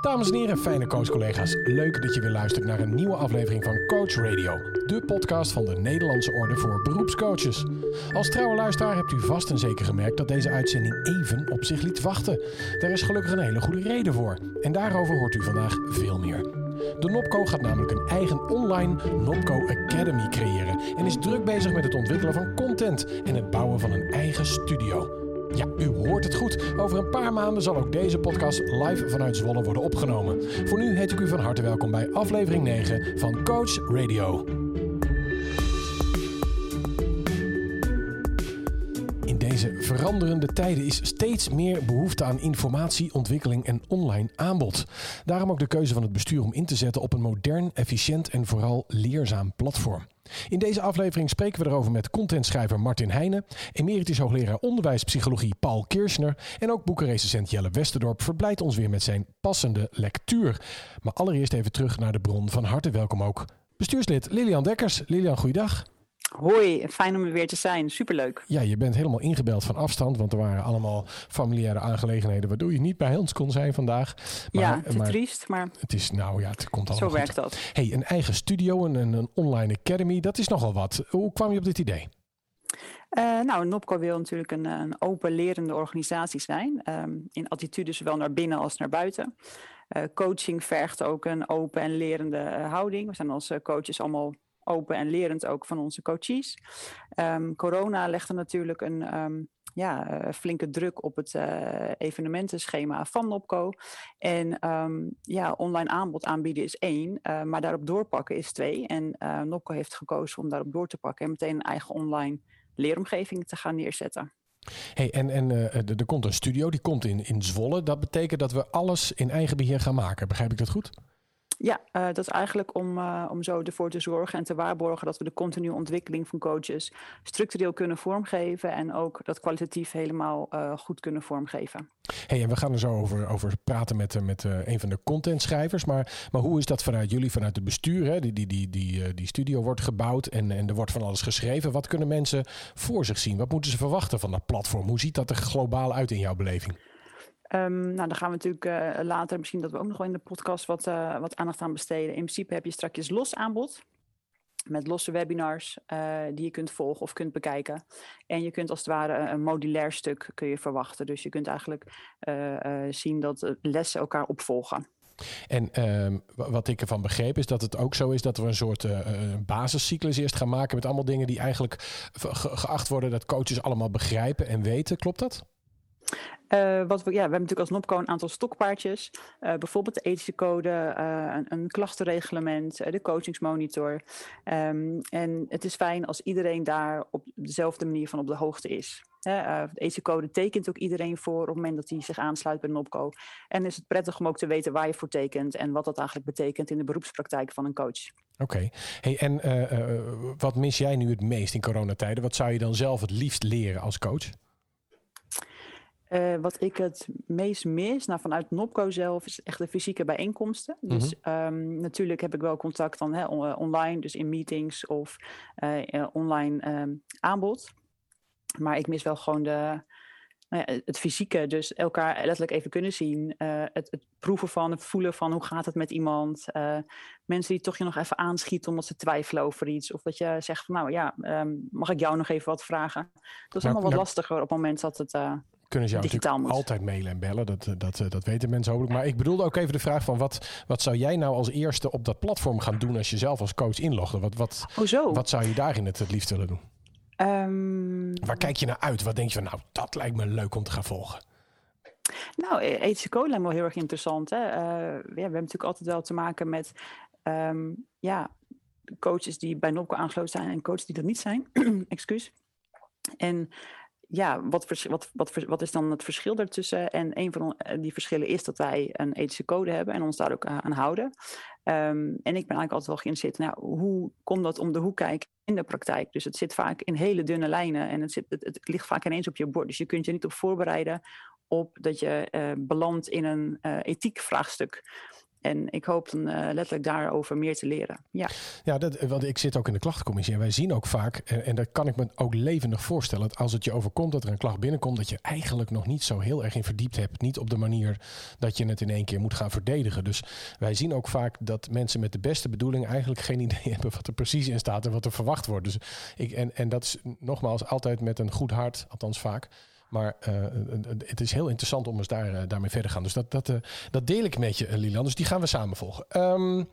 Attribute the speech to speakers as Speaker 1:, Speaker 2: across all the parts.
Speaker 1: Dames en heren, fijne coachcollega's. Leuk dat je weer luistert naar een nieuwe aflevering van Coach Radio. De podcast van de Nederlandse Orde voor Beroepscoaches. Als trouwe luisteraar hebt u vast en zeker gemerkt dat deze uitzending even op zich liet wachten. Daar is gelukkig een hele goede reden voor. En daarover hoort u vandaag veel meer. De Nopco gaat namelijk een eigen online Nopco Academy creëren. En is druk bezig met het ontwikkelen van content en het bouwen van een eigen studio. Ja, u hoort het goed. Over een paar maanden zal ook deze podcast live vanuit Zwolle worden opgenomen. Voor nu heet ik u van harte welkom bij aflevering 9 van Coach Radio. Deze veranderende tijden is steeds meer behoefte aan informatie, ontwikkeling en online aanbod. Daarom ook de keuze van het bestuur om in te zetten op een modern, efficiënt en vooral leerzaam platform. In deze aflevering spreken we erover met contentschrijver Martin Heijnen, emeritus hoogleraar onderwijspsychologie Paul Kirschner en ook boekenrecensent Jelle Westerdorp verblijdt ons weer met zijn passende lectuur. Maar allereerst even terug naar de bron. Van harte welkom ook bestuurslid Lilian Dekkers. Lilian, goeiedag.
Speaker 2: Hoi, fijn om er weer te zijn. Superleuk.
Speaker 1: Ja, je bent helemaal ingebeld van afstand, want er waren allemaal familiaire aangelegenheden waardoor je niet bij ons kon zijn vandaag.
Speaker 2: Maar, ja, te triest, maar...
Speaker 1: Het is, nou ja, het komt allemaal
Speaker 2: Zo werkt dat.
Speaker 1: hey, een eigen studio en een, een online academy, dat is nogal wat. Hoe kwam je op dit idee?
Speaker 2: Uh, nou, NOPCO wil natuurlijk een, een open lerende organisatie zijn. Um, in attitude zowel naar binnen als naar buiten. Uh, coaching vergt ook een open en lerende uh, houding. We zijn als coaches allemaal open en lerend ook van onze coaches. Um, corona legde natuurlijk een um, ja, uh, flinke druk op het uh, evenementenschema van Nopco. En um, ja, online aanbod aanbieden is één, uh, maar daarop doorpakken is twee. En Nopco heeft gekozen om daarop door te pakken en meteen een eigen online leeromgeving te gaan neerzetten.
Speaker 1: Hey, en en uh, er komt een studio, die komt in, in Zwolle. Dat betekent dat we alles in eigen beheer gaan maken. Begrijp ik dat goed?
Speaker 2: Ja, uh, dat is eigenlijk om, uh, om zo ervoor te zorgen en te waarborgen dat we de continue ontwikkeling van coaches structureel kunnen vormgeven en ook dat kwalitatief helemaal uh, goed kunnen vormgeven.
Speaker 1: Hey, en we gaan er zo over, over praten met, met een van de contentschrijvers. Maar, maar hoe is dat vanuit jullie, vanuit het bestuur? Hè? Die, die, die, die, die studio wordt gebouwd en, en er wordt van alles geschreven. Wat kunnen mensen voor zich zien? Wat moeten ze verwachten van dat platform? Hoe ziet dat er globaal uit in jouw beleving?
Speaker 2: Um, nou, dan gaan we natuurlijk uh, later, misschien dat we ook nog wel in de podcast wat, uh, wat aandacht aan besteden. In principe heb je straks los aanbod. Met losse webinars uh, die je kunt volgen of kunt bekijken. En je kunt als het ware een modulair stuk kun je verwachten. Dus je kunt eigenlijk zien dat lessen elkaar opvolgen.
Speaker 1: En uh, wat ik ervan begreep is dat het ook zo is dat we een soort basiscyclus eerst gaan maken met allemaal dingen die eigenlijk ge geacht worden dat coaches allemaal begrijpen en weten. Klopt dat?
Speaker 2: Uh, wat we, ja, we hebben natuurlijk als NOPCO een aantal stokpaardjes. Uh, bijvoorbeeld de ethische code, uh, een, een, klachtenreglement, de coachingsmonitor. Um, en het is fijn als iedereen daar op dezelfde manier van op de hoogte is. de ethische code tekent ook iedereen voor op het moment dat hij zich aansluit bij NOPCO. En is het prettig om ook te weten waar je voor tekent en wat dat eigenlijk betekent in de beroepspraktijk van een coach.
Speaker 1: Oké. Hey, en wat mis jij nu het meest in coronatijden? Wat zou je dan zelf het liefst leren als coach?
Speaker 2: Uh, wat ik het meest mis, nou, vanuit Nopco zelf, is echt de fysieke bijeenkomsten. Mm -hmm. Dus um, natuurlijk heb ik wel contact dan hè, online, dus in meetings of uh, online um, aanbod. Maar ik mis wel gewoon de, nou ja, het fysieke, dus elkaar letterlijk even kunnen zien. Uh, het, het, proeven van, het voelen van hoe gaat het met iemand. mensen die toch je nog even aanschieten omdat ze twijfelen over iets. Of dat je zegt van nou ja, um, mag ik jou nog even wat vragen. Dat is allemaal wat lastiger op het moment dat het
Speaker 1: kunnen ze jou natuurlijk
Speaker 2: moet.
Speaker 1: altijd mailen en bellen. Dat, dat, dat weten mensen hopelijk. Maar ik bedoelde ook even de vraag van wat, wat zou jij nou als eerste op dat platform gaan doen als je zelf als coach inlogde? Wat, wat,
Speaker 2: oh
Speaker 1: wat zou je daarin het, het liefst willen doen?
Speaker 2: Um...
Speaker 1: Waar kijk je naar uit? Wat denk je van nou, dat lijkt me leuk om te gaan volgen?
Speaker 2: Nou, ethische code lijkt me wel heel erg interessant. Hè? Uh, ja, we hebben natuurlijk altijd wel te maken met um, ja, coaches die bij Nopco aangesloten zijn en coaches die dat niet zijn. Excuus. En ja, wat, wat, wat, wat is dan het verschil daartussen? En een van die verschillen is dat wij een ethische code hebben en ons daar ook aan houden. Um, en ik ben eigenlijk altijd wel geïnteresseerd, nou, hoe komt dat om de hoek kijken in de praktijk? Dus het zit vaak in hele dunne lijnen en het, zit, het, het ligt vaak ineens op je bord. Dus je kunt je niet op voorbereiden op dat je uh, belandt in een uh, ethiek vraagstuk. En ik hoop dan letterlijk daarover meer te leren. Ja,
Speaker 1: ja dat, want ik zit ook in de klachtencommissie en wij zien ook vaak, en, en dat kan ik me ook levendig voorstellen, dat als het je overkomt dat er een klacht binnenkomt, dat je eigenlijk nog niet zo heel erg in verdiept hebt. Niet op de manier dat je het in één keer moet gaan verdedigen. Dus wij zien ook vaak dat mensen met de beste bedoeling eigenlijk geen idee hebben wat er precies in staat en wat er verwacht wordt. Dus ik, en, en dat is nogmaals altijd met een goed hart, althans vaak. Maar uh, het is heel interessant om eens daar, daarmee verder te gaan. Dus dat, dat, dat deel ik met je, Lilian. Dus die gaan we samen volgen. Um,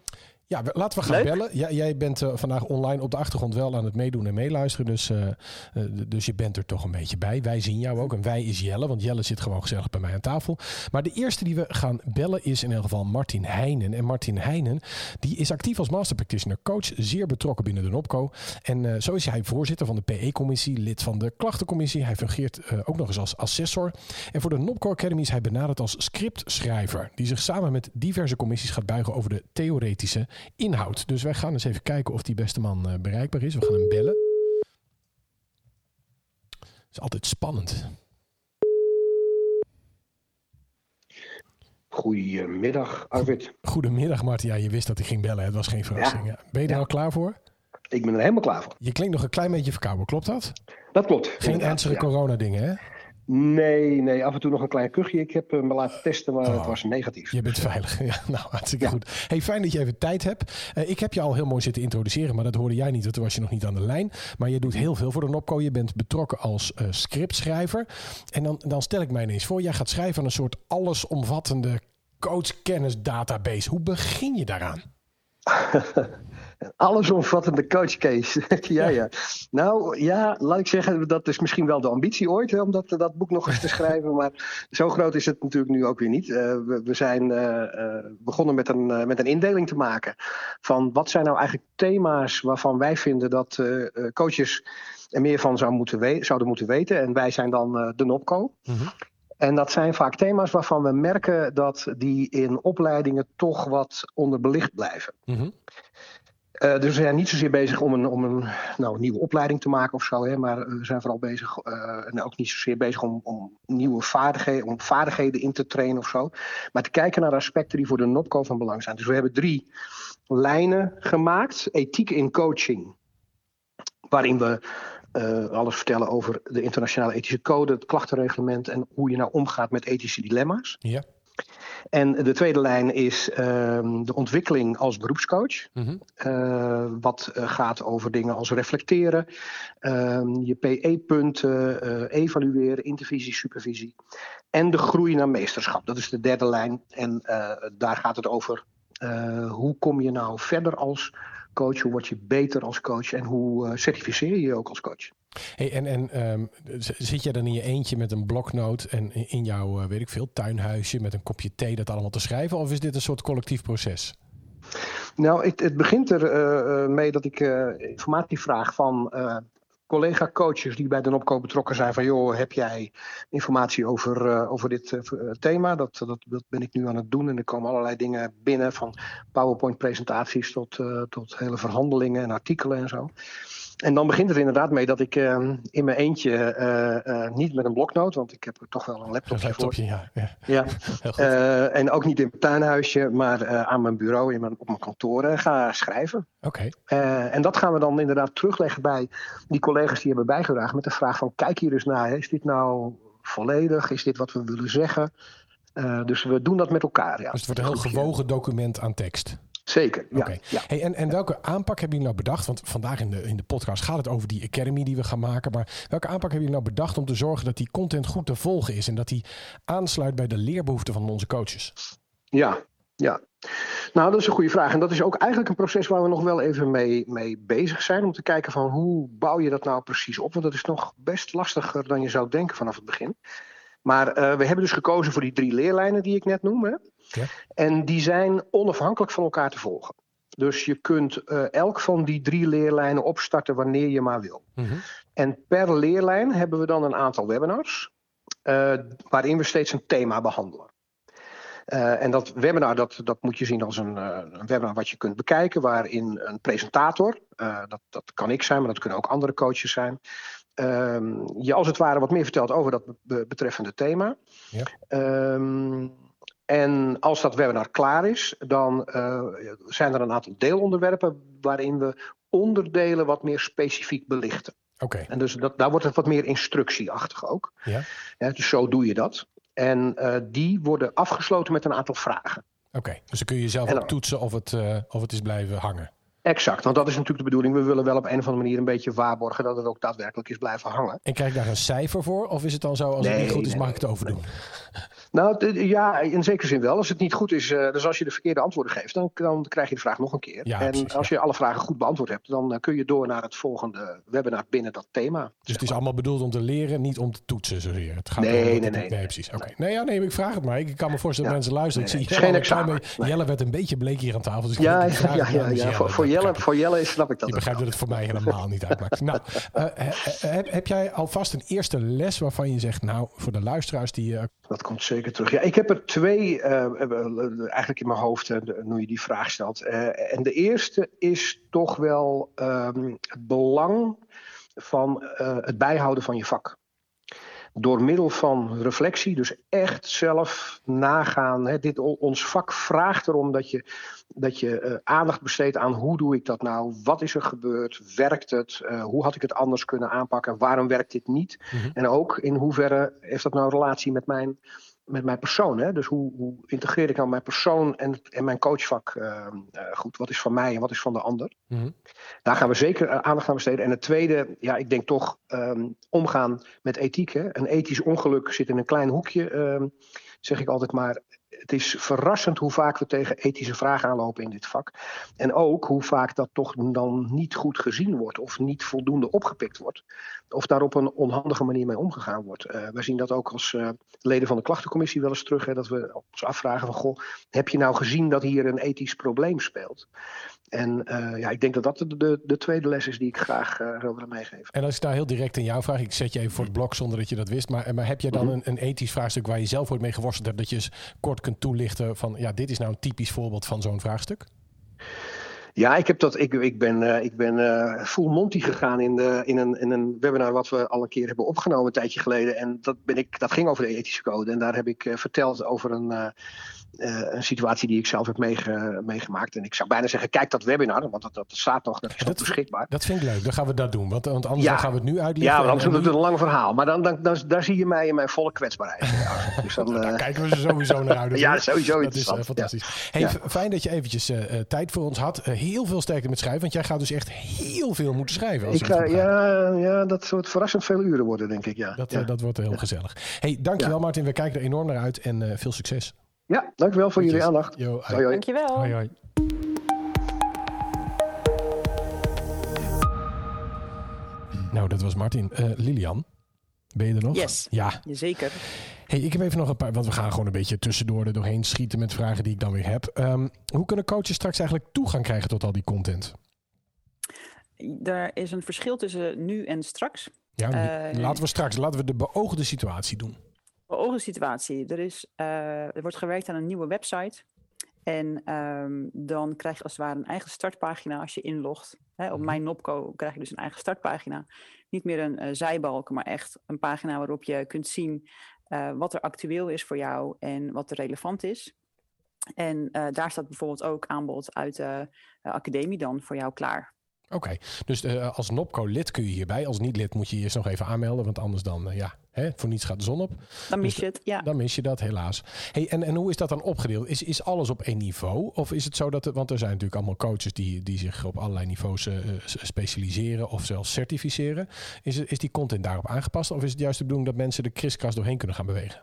Speaker 1: ja, laten we gaan bellen. Ja, jij bent uh, vandaag online op de achtergrond wel aan het meedoen en meeluisteren. Dus, uh, uh, dus je bent er toch een beetje bij. Wij zien jou ook. En wij is Jelle, want Jelle zit gewoon gezellig bij mij aan tafel. Maar de eerste die we gaan bellen is in ieder geval Martin Heijnen. En Martin Heijnen die is actief als master practitioner coach. Zeer betrokken binnen de NOPCO. En zo is hij voorzitter van de PE-commissie. Lid van de klachtencommissie. Hij fungeert ook nog eens als assessor. En voor de NOPCO Academy is hij benaderd als scriptschrijver. Die zich samen met diverse commissies gaat buigen over de theoretische inhoud. Dus wij gaan eens even kijken of die beste man uh, bereikbaar is. We gaan hem bellen. Dat is altijd spannend.
Speaker 3: Goedemiddag, Arvid.
Speaker 1: Goedemiddag, Martin. Ja, je wist dat ik ging bellen. Het was geen verrassing. Ja. Ben je er ja. al klaar voor?
Speaker 3: Ik ben er helemaal klaar voor.
Speaker 1: Je klinkt nog een klein beetje verkouden, klopt dat?
Speaker 3: Dat klopt.
Speaker 1: Geen ernstige corona-dingen, hè?
Speaker 3: Nee, nee, af en toe nog een klein kuchje. Ik heb me laten testen, maar oh, het was negatief.
Speaker 1: Je bent veilig. Ja, nou, hartstikke ja. goed. Hey, fijn dat je even tijd hebt. Uh, ik heb je al heel mooi zitten introduceren, maar dat hoorde jij niet, want toen was je nog niet aan de lijn. Maar je doet heel veel voor de NOPCO. Je bent betrokken als uh, scriptschrijver. En dan, dan stel ik mij ineens voor, jij gaat schrijven aan een soort allesomvattende coachkennisdatabase. Hoe begin je daaraan?
Speaker 3: allesomvattende coachcase. ja, ja. Nou ja, laat ik zeggen, dat is misschien wel de ambitie ooit hè, om dat, dat boek nog eens te schrijven. Maar zo groot is het natuurlijk nu ook weer niet. Uh, we, we, zijn uh, uh, begonnen met een, met een indeling te maken van wat zijn nou eigenlijk thema's waarvan wij vinden dat coaches er meer van zou moeten zouden moeten weten. En wij zijn dan de NOPCO. -hmm. En dat zijn vaak thema's waarvan we merken dat die in opleidingen toch wat onderbelicht blijven. Mm -hmm. Uh, dus we zijn niet zozeer bezig om een, om een, nou, nieuwe opleiding te maken of zo, hè, maar we zijn vooral bezig, uh, en ook niet zozeer bezig om, om nieuwe vaardigheden, om vaardigheden in te trainen of zo, maar te kijken naar aspecten die voor de NOPCO van belang zijn. Dus we hebben drie lijnen gemaakt: ethiek in coaching, waarin we alles vertellen over de internationale ethische code, het klachtenreglement en hoe je nou omgaat met ethische dilemma's.
Speaker 1: Ja.
Speaker 3: En de tweede lijn is uh, de ontwikkeling als beroepscoach. Mm -hmm. uh, wat gaat over dingen als reflecteren, je PE-punten, evalueren, intervisie, supervisie. En de groei naar meesterschap. Dat is de derde lijn. En daar gaat het over hoe kom je nou verder als coach? Hoe word je beter als coach? En hoe certificeer je je ook als coach?
Speaker 1: Hey, en en um, zit je dan in je eentje met een bloknoot en in jouw, uh, weet ik veel, tuinhuisje met een kopje thee dat allemaal te schrijven? Of is dit een soort collectief proces?
Speaker 3: Nou, het, het begint er uh, mee dat ik informatie vraag van collega-coaches die bij de opkoop betrokken zijn. Van joh, heb jij informatie over, over dit thema? Dat, dat, dat ben ik nu aan het doen. En er komen allerlei dingen binnen, van PowerPoint-presentaties tot, tot hele verhandelingen en artikelen en zo. En dan begint het inderdaad mee dat ik uh, in mijn eentje, uh, uh, niet met een bloknoot, want ik heb er toch wel een laptopje,
Speaker 1: een laptopje
Speaker 3: voor.
Speaker 1: Ja, ja.
Speaker 3: ja. en ook niet in mijn tuinhuisje, maar aan mijn bureau, in mijn, op mijn kantoor ga schrijven.
Speaker 1: Oké.
Speaker 3: Okay. en dat gaan we dan inderdaad terugleggen bij die collega's die hebben bijgedragen met de vraag van kijk hier eens naar, is dit nou volledig, is dit wat we willen zeggen? dus we doen dat met elkaar. Ja.
Speaker 1: Dus het wordt een heel gewogen document aan tekst.
Speaker 3: Zeker, ja. Okay.
Speaker 1: ja. Hey, en en welke aanpak hebben jullie nou bedacht? Want vandaag in de, in de podcast gaat het over die academy die we gaan maken. Maar welke aanpak hebben jullie nou bedacht om te zorgen dat die content goed te volgen is en dat die aansluit bij de leerbehoeften van onze coaches?
Speaker 3: Ja, ja. Nou, dat is een goede vraag. En dat is ook eigenlijk een proces waar we nog wel even mee, mee bezig zijn. Om te kijken van hoe bouw je dat nou precies op? Want dat is nog best lastiger dan je zou denken vanaf het begin. Maar uh, we hebben dus gekozen voor die drie leerlijnen die ik net noemde. Ja. En die zijn onafhankelijk van elkaar te volgen. Dus je kunt uh, elk van die drie leerlijnen opstarten wanneer je maar wil. Mm -hmm. En per leerlijn hebben we dan een aantal webinars. Uh, waarin we steeds een thema behandelen. Uh, en dat webinar dat, dat moet je zien als een, een, webinar wat je kunt bekijken, waarin een presentator, dat, dat kan ik zijn, maar dat kunnen ook andere coaches zijn, je als het ware wat meer vertelt over dat betreffende thema. Ja. Um, En als dat webinar klaar is, dan uh, zijn er een aantal deelonderwerpen waarin we onderdelen wat meer specifiek belichten.
Speaker 1: Oké.
Speaker 3: En dus dat, daar wordt het wat meer instructieachtig ook.
Speaker 1: Ja.
Speaker 3: Ja, dus zo doe je dat. En uh, die worden afgesloten met een aantal vragen.
Speaker 1: Oké, dus dan kun je zelf ook toetsen of het, eh, of het is blijven hangen.
Speaker 3: Exact, want dat is natuurlijk de bedoeling. We willen wel op een of andere manier een beetje waarborgen dat het ook daadwerkelijk is blijven hangen.
Speaker 1: En krijg ik daar een cijfer voor? Of is het dan zo, als het niet goed is,
Speaker 3: nee,
Speaker 1: mag ik het overdoen?
Speaker 3: Nou, ja, in zekere zin wel. Als het niet goed is, eh, dus als je de verkeerde antwoorden geeft, dan, dan krijg je de vraag nog een keer.
Speaker 1: Ja,
Speaker 3: en
Speaker 1: precies,
Speaker 3: als
Speaker 1: ja.
Speaker 3: je alle vragen goed beantwoord hebt, dan eh, kun je door naar het volgende webinar binnen dat thema.
Speaker 1: Dus het is allemaal bedoeld om te leren, niet om te toetsen zozeer. Het gaat
Speaker 3: Nee, nee,
Speaker 1: het-
Speaker 3: nee, nee,
Speaker 1: precies. Oké. Nee, ja, nee, ik vraag het maar. Ik kan me voorstellen dat
Speaker 3: Ja.
Speaker 1: mensen luisteren.
Speaker 3: Nee,
Speaker 1: ik
Speaker 3: nee,
Speaker 1: zie Jelle,
Speaker 3: examen.
Speaker 1: Jelle werd een beetje bleek hier aan tafel. Dus ik
Speaker 3: Ja,
Speaker 1: ik
Speaker 3: ja, ja, ja. Voor, Jelle,
Speaker 1: begrijp ik.
Speaker 3: voor Jelle snap ik dat.
Speaker 1: Begrijpt
Speaker 3: wel.
Speaker 1: dat het voor mij helemaal niet uitmaakt. Nou, eh, he- heb, heb jij alvast een eerste les waarvan je zegt, nou, voor de luisteraars die... eh,
Speaker 3: Dat komt zeker terug. Ja, ik heb er twee eh, eh, eigenlijk in mijn hoofd eh, nu je die vraag stelt. Eh, en de eerste is toch wel ehm, het belang van eh, het bijhouden van je vak. Door middel van reflectie, dus echt zelf nagaan. Hè, dit, ons vak vraagt erom dat je, dat je eh, aandacht besteedt aan hoe doe ik dat nou? Wat is er gebeurd? Werkt het? Eh, hoe had ik het anders kunnen aanpakken? Waarom werkt dit niet?
Speaker 1: Mhm.
Speaker 3: En ook in hoeverre heeft dat nou relatie met mijn, met mijn persoon? Hè? Dus hoe, hoe integreer ik nou mijn persoon en, en mijn coachvak eh, eh, goed? Wat is van mij en wat is van de ander?
Speaker 1: mhm.
Speaker 3: Daar gaan we zeker eh, aandacht aan besteden. En het tweede, ja, ik denk toch ehm, omgaan met ethiek. Hè? Een ethisch ongeluk zit in een klein hoekje, ehm, zeg ik altijd maar. Het is verrassend hoe vaak we tegen ethische vragen aanlopen in dit vak. En ook hoe vaak dat toch dan niet goed gezien wordt of niet voldoende opgepikt wordt. Of daar op een onhandige manier mee omgegaan wordt. Eh we zien dat ook als eh, leden van de klachtencommissie wel eens terug. Hè, dat we ons afvragen van, goh, heb je nou gezien dat hier een ethisch probleem speelt? En eh, ja, ik denk dat dat de, de, de tweede les is die ik graag zou willen meegeven.
Speaker 1: En als ik daar heel direct aan jou vraag, ik zet je even voor het blok zonder dat je dat wist, maar, maar heb jij dan
Speaker 3: Mhm.
Speaker 1: een, een ethisch vraagstuk waar je zelf ooit mee geworsteld hebt, dat je eens kort kunt toelichten van, ja, dit is nou een typisch voorbeeld van zo'n vraagstuk?
Speaker 3: Ja, ik, heb dat, ik, ik ben, eh, ik ben eh, full Monty gegaan in, de, in, een, in een webinar wat we al een keer hebben opgenomen een tijdje geleden. En dat, ben ik, dat ging over de ethische code. En daar heb ik eh, verteld over een, eh, een situatie die ik zelf heb meege- meegemaakt. En ik zou bijna zeggen, kijk dat webinar, want dat, dat staat nog, dat is
Speaker 1: Ja, dat-
Speaker 3: beschikbaar.
Speaker 1: Dat vind ik leuk, dan gaan we dat doen, want, want anders
Speaker 3: Ja.
Speaker 1: dan gaan we het nu uitleggen.
Speaker 3: Ja, want is
Speaker 1: nu-
Speaker 3: het een lang verhaal. Maar dan, dan, dan, daar zie je mij in mijn volle kwetsbaarheid. Ja, dus dan,
Speaker 1: Daar
Speaker 3: eh,
Speaker 1: kijken we ze sowieso naar uit.
Speaker 3: ja,
Speaker 1: natuurlijk.
Speaker 3: sowieso
Speaker 1: Dat is eh,
Speaker 3: Ja.
Speaker 1: fantastisch. Hey,
Speaker 3: Ja.
Speaker 1: Fijn dat je eventjes tijd voor ons had. Heel veel sterkte met schrijven, want jij gaat dus echt heel veel moeten schrijven. Als
Speaker 3: Ik ga, ja, ja, dat soort verrassend veel uren worden, denk ik. Ja,
Speaker 1: Dat,
Speaker 3: ja.
Speaker 1: dat wordt heel gezellig. Hey, dankjewel Martin, we kijken er enorm naar uit en veel succes.
Speaker 3: Ja dankjewel voor jullie aandacht.
Speaker 1: Yo, hoi.
Speaker 3: Hoi, hoi.
Speaker 2: Dankjewel.
Speaker 1: Hoi, hoi. Nou, dat was Martin. Eh, Lilian, ben je er nog?
Speaker 2: Yes.
Speaker 1: Ja.
Speaker 2: Jazeker.
Speaker 1: Hey, ik heb even nog een paar, want we gaan gewoon een beetje tussendoor er doorheen schieten met vragen die ik dan weer heb. Ehm, hoe kunnen coaches straks eigenlijk toegang krijgen tot al die content?
Speaker 2: Er is een verschil tussen nu en straks.
Speaker 1: Ja,
Speaker 2: Eh,
Speaker 1: laten we straks, laten we de beoogde situatie doen.
Speaker 2: Beoogde situatie. Er, is, eh, er wordt gewerkt aan een nieuwe website. En ehm, dan krijg je als het ware een eigen startpagina als je inlogt. Hè, op
Speaker 1: Mhm.
Speaker 2: mijn Nopco krijg je dus een eigen startpagina. Niet meer een eh, zijbalk, maar echt een pagina waarop je kunt zien eh, wat er actueel is voor jou en wat er relevant is. En daar staat bijvoorbeeld ook aanbod uit de academie dan voor jou klaar.
Speaker 1: Oké, dus eh, als Nopco-lid kun je hierbij. Als niet-lid moet je je eerst nog even aanmelden, want anders dan, eh, ja, hè, voor niets gaat de zon op.
Speaker 2: Dan mis
Speaker 1: Dus
Speaker 2: je het, ja.
Speaker 1: Dan mis je dat helaas. Hey, en, en hoe is dat dan opgedeeld? Is, is alles op één niveau? Of is het zo dat, het- want er zijn natuurlijk allemaal coaches die, die zich op allerlei niveaus eh, specialiseren of zelfs certificeren. Is, is die content daarop aangepast? Of is het juist de bedoeling dat mensen de kriskras doorheen kunnen gaan bewegen?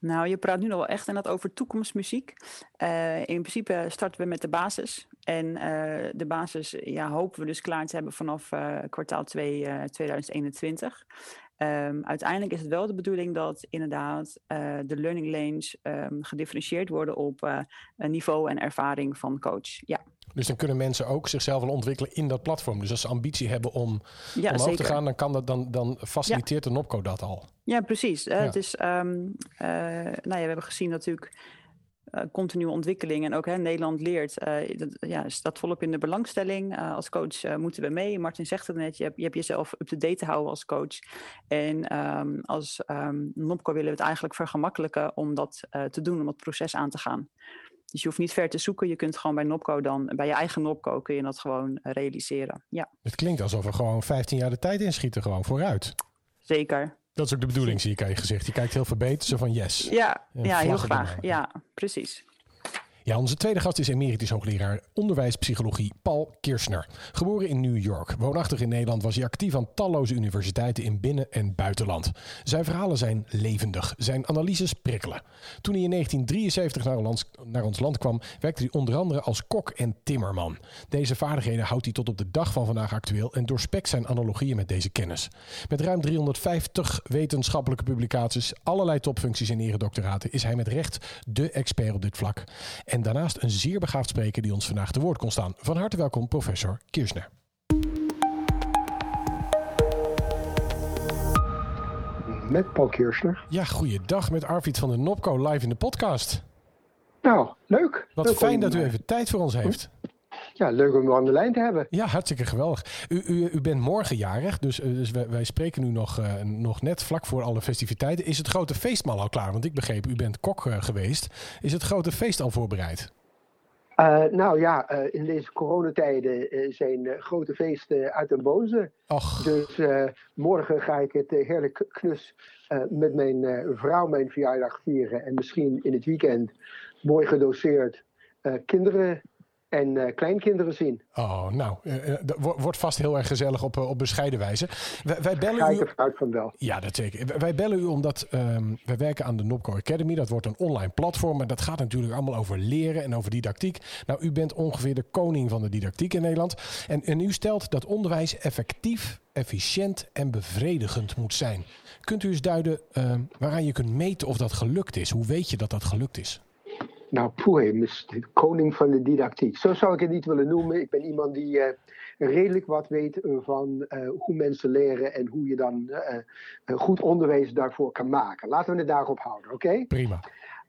Speaker 2: Nou, je praat nu nog wel echt inderdaad over toekomstmuziek. In principe starten we met de basis. En eh, de basis ja, hopen we dus klaar te hebben vanaf eh, kwartaal 2 eh, 2021. Ehm, uiteindelijk is het wel de bedoeling dat inderdaad eh, de learning lanes ehm, gedifferentieerd worden op eh, niveau en ervaring van coach. Ja,
Speaker 1: Dus dan kunnen mensen ook zichzelf wel ontwikkelen in dat platform. Dus als ze ambitie hebben om
Speaker 2: ja
Speaker 1: omhoog
Speaker 2: zeker.
Speaker 1: te gaan, dan, kan dat, dan, dan faciliteert de Nopco dat al.
Speaker 2: Ja, precies. Eh,
Speaker 1: Ja.
Speaker 2: Het is, ehm, eh, nou ja, we hebben gezien natuurlijk continue ontwikkeling en ook hè, Nederland leert, dat, ja, staat volop in de belangstelling. als coach moeten we mee. Martin zegt het net, je hebt, je hebt jezelf up-to-date te houden als coach. En ehm, als um, NOPCO willen we het eigenlijk vergemakkelijken om dat te doen, om het proces aan te gaan. Dus je hoeft niet ver te zoeken. Je kunt gewoon bij Nopco dan, bij je eigen Nopco kun je dat gewoon realiseren. Ja.
Speaker 1: Het klinkt alsof we gewoon 15 jaar de tijd inschieten, gewoon vooruit.
Speaker 2: Zeker.
Speaker 1: Dat is ook de bedoeling, zie ik aan je gezicht. Je kijkt heel verbeterd, zo van yes.
Speaker 2: Ja, ja heel graag. Ja, precies.
Speaker 1: Ja, onze tweede gast is emeritus hoogleraar onderwijspsychologie Paul Kirschner. Geboren in New York, woonachtig in Nederland, was hij actief aan talloze universiteiten in binnen- en buitenland. Zijn verhalen zijn levendig, zijn analyses prikkelen. Toen hij in 1973 naar ons, naar ons land kwam, werkte hij onder andere als kok en timmerman. Deze vaardigheden houdt hij tot op de dag van vandaag actueel en doorspekt zijn analogieën met deze kennis. Met ruim 350 wetenschappelijke publicaties, allerlei topfuncties en eredoctoraten is hij met recht de expert op dit vlak. En daarnaast een zeer begaafd spreker die ons vandaag te woord kon staan. Van harte welkom, professor Kirchner.
Speaker 4: Met Paul Kirchner.
Speaker 1: Ja, goeiedag met Arvid van de Nopco live in de podcast.
Speaker 4: Nou, leuk.
Speaker 1: Wat fijn dat u eh, even tijd voor ons heeft
Speaker 4: ja, leuk om u aan de lijn te hebben.
Speaker 1: Ja, hartstikke geweldig. U, u, u bent morgen jarig, dus, eh, dus wij, wij, spreken nu nog, uh, nog net vlak voor alle festiviteiten. Is het grote feest al klaar? Want ik begreep, u bent kok uh, geweest. Is het grote feest al voorbereid?
Speaker 4: Uh, nou ja, in deze coronatijden zijn grote feesten uit de boze.
Speaker 1: Och.
Speaker 4: Dus morgen ga ik het heerlijk knus met mijn vrouw mijn verjaardag vieren. En misschien in het weekend mooi gedoseerd kinderen en uh, kleinkinderen zien.
Speaker 1: Oh, nou, uh, wordt vast heel erg gezellig op, op bescheiden wijze. Wij, wij bellen
Speaker 4: Ga
Speaker 1: ik
Speaker 4: u... uit van wel.
Speaker 1: Ja, dat zeker. Wij bellen u omdat um, wij werken aan de Nopco Academy. Dat wordt een online platform, maar dat gaat natuurlijk allemaal over leren en over didactiek. Nou, u bent ongeveer de koning van de didactiek in Nederland. En, en u stelt dat onderwijs effectief, efficiënt en bevredigend moet zijn. Kunt u eens duiden uh, waaraan je kunt meten of dat gelukt is? Hoe weet je dat dat gelukt is?
Speaker 4: Nou, poeh, de koning van de didactiek. Zo zou ik het niet willen noemen. Ik ben iemand die uh, redelijk wat weet van uh, hoe mensen leren en hoe je dan uh, goed onderwijs daarvoor kan maken. Laten we het daarop houden, oké?
Speaker 1: Prima.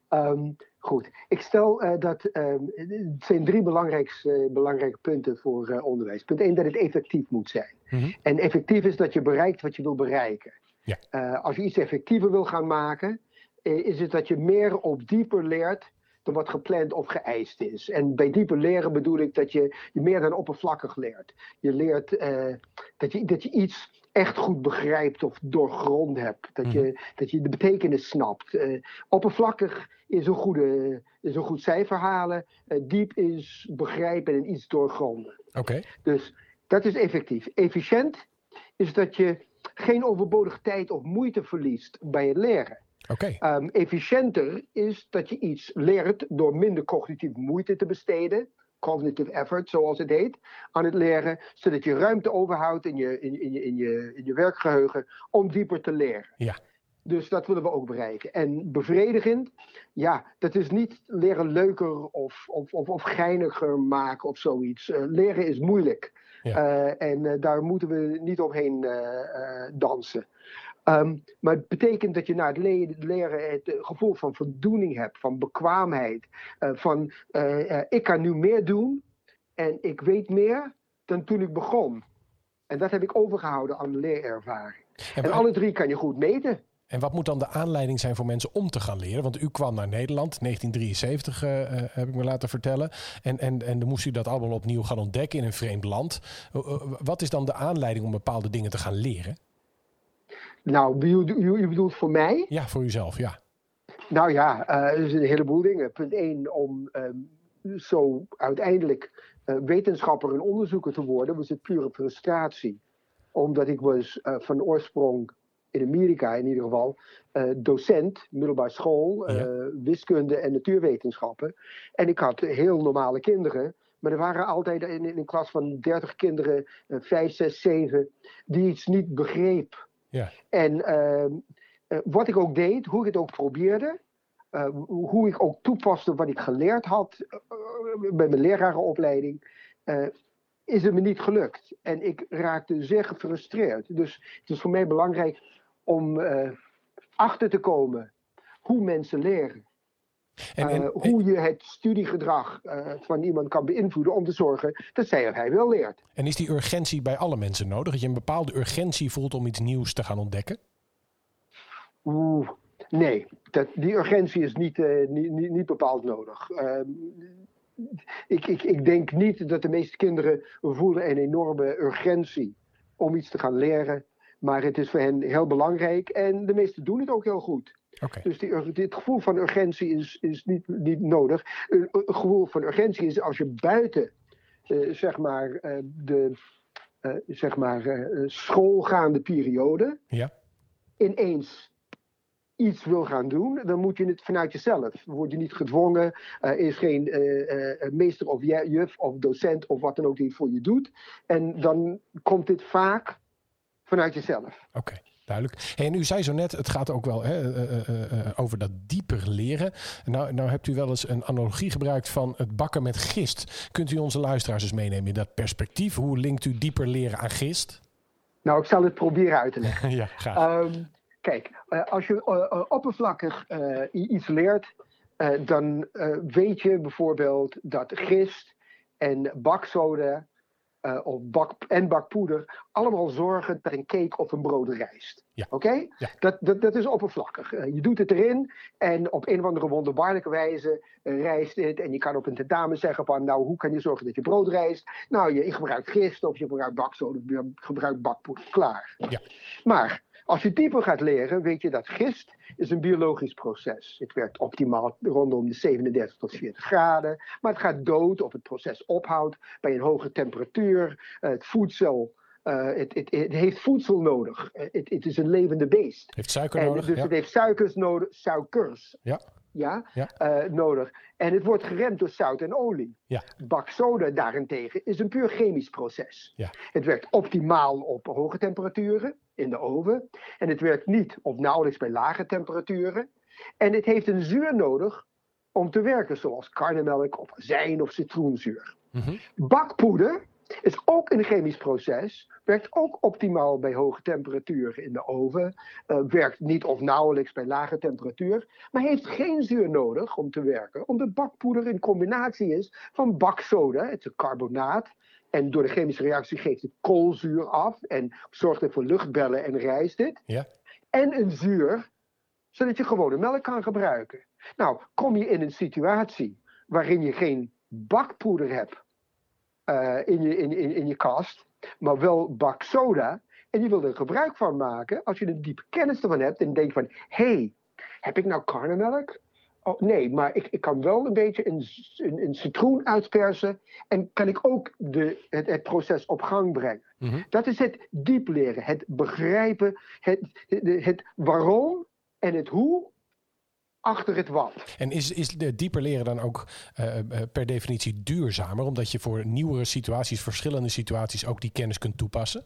Speaker 4: Um, goed, ik stel dat um, het zijn drie belangrijke punten voor onderwijs. Punt 1, dat het effectief moet zijn. Mm -hmm. En effectief is dat je bereikt wat je wil bereiken.
Speaker 1: Ja.
Speaker 4: als je iets effectiever wil gaan maken, is het dat je meer op dieper leert dan wat gepland of geëist is. En bij dieper leren bedoel ik dat je, je meer dan oppervlakkig leert. Je leert uh, dat, je, dat je iets echt goed begrijpt of doorgrond hebt. Dat je, mm. dat je de betekenis snapt. Uh, oppervlakkig is een, goede, is een goed cijfer halen. Uh, diep is begrijpen en iets doorgronden.
Speaker 1: Oké.
Speaker 4: Dus dat is effectief. Efficiënt is dat je geen overbodige tijd of moeite verliest bij het leren.
Speaker 1: Okay.
Speaker 4: Um, efficiënter is dat je iets leert door minder cognitieve moeite te besteden. Cognitive effort, zoals het heet, aan het leren. Zodat je ruimte overhoudt in je, in, in, je, in, je, in je werkgeheugen om dieper te leren.
Speaker 1: Ja.
Speaker 4: Dus dat willen we ook bereiken. En bevredigend, ja, dat is niet leren leuker of, of, of, of geiniger maken of zoiets. Uh, leren is moeilijk.
Speaker 1: Ja.
Speaker 4: Uh, en uh, daar moeten we niet omheen dansen. Um, maar het betekent dat je na het le leren het gevoel van voldoening hebt, van bekwaamheid, uh, van uh, ik kan nu meer doen en ik weet meer dan toen ik begon. En dat heb ik overgehouden aan de leerervaring. En, en alle drie kan je goed meten.
Speaker 1: En wat moet dan de aanleiding zijn voor mensen om te gaan leren? Want u kwam naar Nederland, 1973 uh, uh, heb ik me laten vertellen. En, en, en dan moest u dat allemaal opnieuw gaan ontdekken in een vreemd land. wat is dan de aanleiding om bepaalde dingen te gaan leren?
Speaker 4: Nou, je bedoelt voor mij?
Speaker 1: Ja, voor uzelf, ja.
Speaker 4: Nou ja, uh, er zijn een heleboel dingen. Punt 1, om um, zo uiteindelijk uh, wetenschapper en onderzoeker te worden, was het pure frustratie. Omdat ik was uh, van oorsprong, in Amerika in ieder geval, docent, middelbare school,
Speaker 1: ja.
Speaker 4: wiskunde en natuurwetenschappen. En ik had heel normale kinderen. Maar er waren altijd in, in een klas van 30 kinderen, 5, 6, 7, die iets niet begreep.
Speaker 1: Ja.
Speaker 4: En uh, uh, wat ik ook deed, hoe ik het ook probeerde, uh, hoe ik ook toepaste wat ik geleerd had bij mijn lerarenopleiding, is het me niet gelukt. En ik raakte zeer gefrustreerd. Dus het is voor mij belangrijk om achter te komen hoe mensen leren. En, en, hoe je het studiegedrag van iemand kan beïnvloeden om te zorgen dat zij of hij wel leert.
Speaker 1: En is die urgentie bij alle mensen nodig? Dat je een bepaalde urgentie voelt om iets nieuws te gaan ontdekken?
Speaker 4: Oeh, nee. Dat, die urgentie is niet, niet, niet, niet, bepaald nodig. Ehm, ik, ik, ik denk niet dat de meeste kinderen voelen een enorme urgentie om iets te gaan leren. Maar het is voor hen heel belangrijk en de meesten doen het ook heel goed. Okay. Dus die, dit gevoel van urgentie is, is niet, niet nodig. Een, gevoel van urgentie is als je buiten uh, zeg maar, uh, de uh, zeg maar, schoolgaande periode
Speaker 1: ja.
Speaker 4: ineens iets wil gaan doen, dan moet je het vanuit jezelf. Word je niet gedwongen, er is geen meester of juf of docent of wat dan ook die het voor je doet. En dan komt dit vaak vanuit jezelf.
Speaker 1: Oké. Duidelijk. Hey, en u zei zo net, het gaat ook wel hè, uh, uh, over dat dieper leren. Nou, nou hebt u wel eens een analogie gebruikt van het bakken met gist. Kunt u onze luisteraars eens meenemen in dat perspectief? Hoe linkt u dieper leren aan gist?
Speaker 4: Nou, ik zal het proberen uit te leggen.
Speaker 1: ja, graag.
Speaker 4: Um, kijk, als je oppervlakkig iets leert, dan weet je bijvoorbeeld dat gist en bakzoden uh, of bak, en bakpoeder allemaal zorgen dat een cake of een brood rijst.
Speaker 1: Ja.
Speaker 4: Oké?
Speaker 1: Ja.
Speaker 4: Dat, dat, dat is oppervlakkig. Uh, je doet het erin en op een of andere wonderbaarlijke wijze uh, rijst het. En je kan op een tentamen zeggen van, nou, hoe kan je zorgen dat je brood rijst? Nou, je, je gebruikt gist of je gebruikt bakzoden of je gebruikt bakpoeder. Klaar.
Speaker 1: Ja.
Speaker 4: Maar als je dieper gaat leren, weet je dat gist is een biologisch proces. Het werkt optimaal rondom de 37 tot 40 graden. Maar het gaat dood of het proces ophoudt bij een hoge temperatuur. Uh, het voedsel. Uh, het, het, het, heeft voedsel nodig. Het, het is een levende beest.
Speaker 1: Het heeft suiker
Speaker 4: en,
Speaker 1: nodig.
Speaker 4: Dus
Speaker 1: ja.
Speaker 4: het heeft suikers nodig, suikers.
Speaker 1: Ja.
Speaker 4: Ja,
Speaker 1: ja.
Speaker 4: Uh, nodig. En het wordt geremd door zout en olie.
Speaker 1: Ja.
Speaker 4: Baksoda daarentegen is een puur chemisch proces.
Speaker 1: Ja.
Speaker 4: Het werkt optimaal op hoge temperaturen in de oven. En het werkt niet of nauwelijks bij lage temperaturen. En het heeft een zuur nodig om te werken, zoals karnemelk of azijn of citroenzuur.
Speaker 1: Mm -hmm.
Speaker 4: Bakpoeder is ook een chemisch proces, werkt ook optimaal bij hoge temperaturen in de oven, uh, werkt niet of nauwelijks bij lage temperatuur, maar heeft geen zuur nodig om te werken, omdat bakpoeder een combinatie is van baksoda, het is een carbonaat, en door de chemische reactie geeft het koolzuur af en zorgt het voor luchtbellen en rijst het.
Speaker 1: Ja.
Speaker 4: En een zuur, zodat je gewone melk kan gebruiken. Nou, kom je in een situatie waarin je geen bakpoeder hebt uh, in, je, in, in, in je kast, maar wel baksoda, en je wil er gebruik van maken, als je er diepe kennis ervan hebt en denkt van, hé, hey, heb ik nou karnemelk? Oh, nee, maar ik, ik kan wel een beetje een, een, een citroen uitpersen en kan ik ook de, het, het proces op gang brengen.
Speaker 1: Mm -hmm.
Speaker 4: Dat is het diep leren, het begrijpen, het, het, het waarom en het hoe achter het wat.
Speaker 1: En is, is de dieper leren dan ook uh, per definitie duurzamer, omdat je voor nieuwere situaties, verschillende situaties ook die kennis kunt toepassen?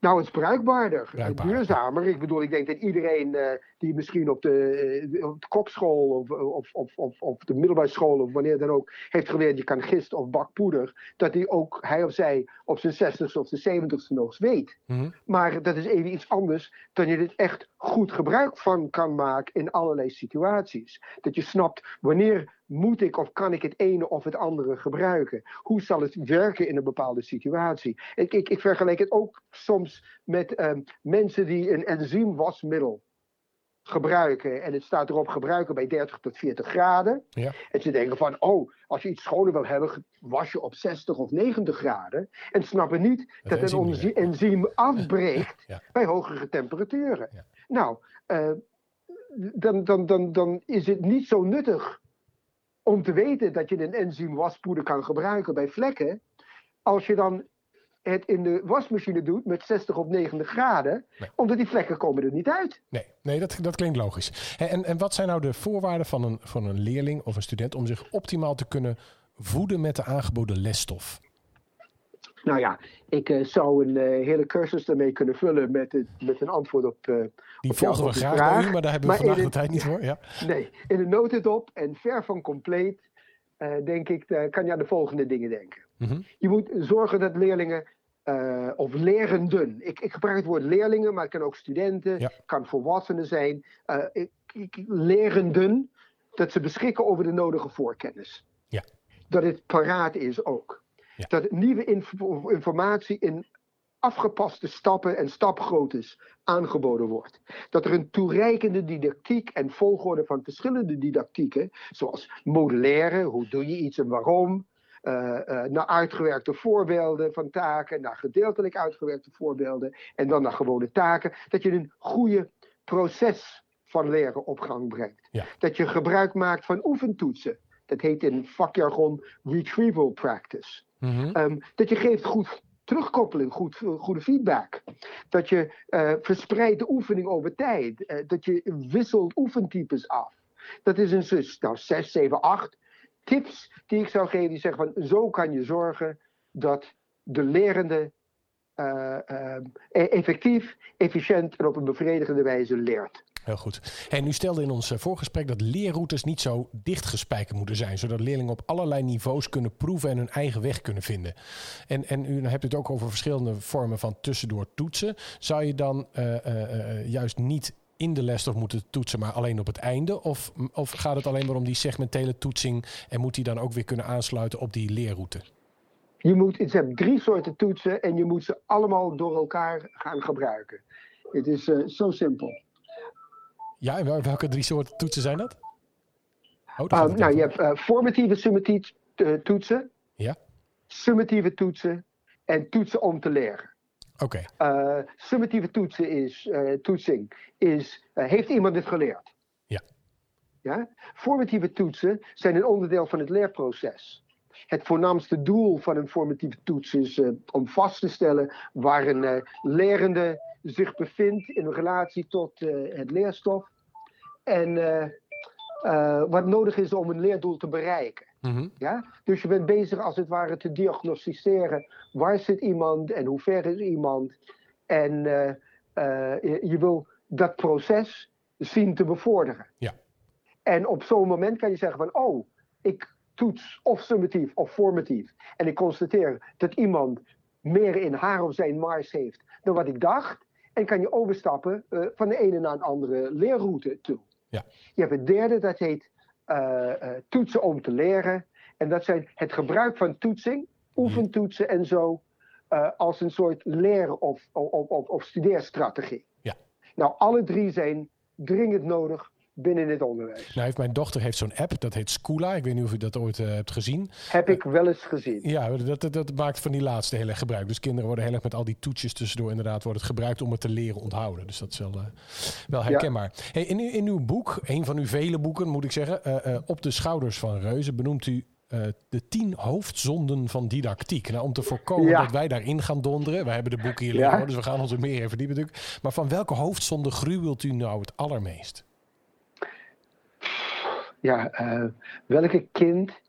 Speaker 4: Nou, het is bruikbaarder,
Speaker 1: Bruikbaarder.
Speaker 4: duurzamer. Ik bedoel, ik denk dat iedereen uh, die misschien op de, uh, op de kopschool of, of, of, of, of de middelbare school of wanneer dan ook heeft geleerd je kan gist of bakpoeder, dat hij ook, hij of zij, op zijn zestigste of zijn zeventigste nog eens weet.
Speaker 1: Mm -hmm.
Speaker 4: Maar dat is even iets anders dan je dit echt goed gebruik van kan maken in allerlei situaties. Dat je snapt wanneer moet ik of kan ik het ene of het andere gebruiken? Hoe zal het werken in een bepaalde situatie? Ik, ik, ik vergelijk het ook soms met um, mensen die een enzymwasmiddel gebruiken. En het staat erop gebruiken bij 30 tot 40 graden.
Speaker 1: Ja.
Speaker 4: En ze denken van, oh, als je iets schoner wil hebben, was je op 60 of 90 graden. En snappen niet dat, dat een enzym, enzym afbreekt
Speaker 1: ja.
Speaker 4: bij hogere temperaturen. Nou, uh, dan, dan, dan, dan is het niet zo nuttig om te weten dat je een enzym waspoeder kan gebruiken bij vlekken, als je dan het in de wasmachine doet met 60 of 90 graden,
Speaker 1: nee.
Speaker 4: omdat die vlekken komen er niet uit.
Speaker 1: Nee, nee dat, dat klinkt logisch. En, en wat zijn nou de voorwaarden van een, van een leerling of een student om zich optimaal te kunnen voeden met de aangeboden lesstof?
Speaker 4: Nou ja, ik uh, zou een uh, hele cursus daarmee kunnen vullen met, het, met een antwoord op. Uh,
Speaker 1: die
Speaker 4: op
Speaker 1: volgen we graag
Speaker 4: vraag.
Speaker 1: u, maar daar hebben we
Speaker 4: maar
Speaker 1: vandaag
Speaker 4: de
Speaker 1: tijd niet voor. Ja.
Speaker 4: Nee, in de notendop en ver van compleet, denk ik, kan je aan de volgende dingen denken.
Speaker 1: Mm -hmm.
Speaker 4: Je moet zorgen dat leerlingen of lerenden. Ik, ik, gebruik het woord leerlingen, maar het kan ook studenten,
Speaker 1: ja.
Speaker 4: kan volwassenen zijn. Ik, ik, lerenden, dat ze beschikken over de nodige voorkennis.
Speaker 1: Ja.
Speaker 4: Dat het paraat is ook.
Speaker 1: Ja.
Speaker 4: Dat nieuwe inf- informatie in afgepaste stappen en stapgroottes aangeboden wordt. Dat er een toereikende didactiek en volgorde van verschillende didactieken, zoals modelleren, hoe doe je iets en waarom, eh, eh, naar uitgewerkte voorbeelden van taken, naar gedeeltelijk uitgewerkte voorbeelden en dan naar gewone taken, dat je een goede proces van leren op gang brengt.
Speaker 1: Ja.
Speaker 4: Dat je gebruik maakt van oefentoetsen. Dat heet in vakjargon retrieval practice.
Speaker 1: Mhm.
Speaker 4: Ehm, dat je geeft goed terugkoppeling, goed, eh, goede feedback. Dat je eh, verspreidt de oefening over tijd. Eh, dat je wisselt oefentypes af. Dat is een zus, nou 6, 7, 8 tips die ik zou geven. Die zeggen van zo kan je zorgen dat de lerende eh, eh, e- effectief, efficiënt en op een bevredigende wijze leert.
Speaker 1: Heel goed. En u stelde in ons eh, voorgesprek dat leerroutes niet zo dichtgespijkerd moeten zijn, zodat leerlingen op allerlei niveaus kunnen proeven en hun eigen weg kunnen vinden. En, en u hebt het ook over verschillende vormen van tussendoor toetsen. Zou je dan eh, eh, juist niet in de lesstof moeten toetsen, maar alleen op het einde? Of, of gaat het alleen maar om die segmentele toetsing en moet die dan ook weer kunnen aansluiten op die leerroute?
Speaker 4: Je moet, je hebt drie soorten toetsen en je moet ze allemaal door elkaar gaan gebruiken. Het is zo simpel.
Speaker 1: Ja, en wel- welke drie soorten toetsen zijn dat? Oh,
Speaker 4: Um, nou, je hebt eh, formatieve summatieve eh, toetsen,
Speaker 1: Ja,
Speaker 4: summatieve toetsen en toetsen om te leren.
Speaker 1: oké.
Speaker 4: Eh, summatieve toetsen is, toetsing is, heeft iemand dit geleerd?
Speaker 1: Ja.
Speaker 4: Ja? Formatieve toetsen zijn een onderdeel van het leerproces. Het voornaamste doel van een formatieve toets is om vast te stellen waar een lerende zich bevindt in relatie tot eh, het leerstof. En eh, eh, wat nodig is om een leerdoel te bereiken.
Speaker 1: Mhm.
Speaker 4: Ja? Dus je bent bezig als het ware te diagnosticeren waar zit iemand en hoe ver is iemand. En je, je wil dat proces zien te bevorderen.
Speaker 1: Ja.
Speaker 4: En op zo'n moment kan je zeggen van oh, ik toets of summatief of formatief. En ik constateer dat iemand meer in haar of zijn mars heeft dan wat ik dacht. En kan je overstappen eh, van de ene naar een andere leerroute toe.
Speaker 1: Ja.
Speaker 4: Je hebt het derde, dat heet eh, eh, toetsen om te leren. En dat zijn het gebruik van toetsing, oefentoetsen en zo, als een soort leren- of, of, of, of studeerstrategie.
Speaker 1: Ja.
Speaker 4: Nou, alle drie zijn dringend nodig binnen het onderwijs.
Speaker 1: Nou heeft mijn dochter heeft zo'n app, dat heet Schoola. Ik weet niet of u dat ooit eh, hebt gezien.
Speaker 4: Heb ik wel eens gezien.
Speaker 1: Ja, dat, dat, dat maakt van die laatste heel erg gebruik. Dus kinderen worden heel erg met al die toetsjes tussendoor inderdaad wordt het gebruikt om het te leren onthouden. Dus dat is wel, eh, wel herkenbaar. Hey, in, uw- in uw boek, een van uw vele boeken moet ik zeggen, eh, Op de schouders van reuzen, benoemt u de tien hoofdzonden van didactiek. Nou, om te voorkomen
Speaker 4: Ja.
Speaker 1: dat wij daarin gaan donderen. Wij hebben de boeken hier liggen, dus we gaan ons er meer in verdiepen natuurlijk. Maar van welke hoofdzonde gruwelt u nou het allermeest?
Speaker 4: Ja, eh, welke kind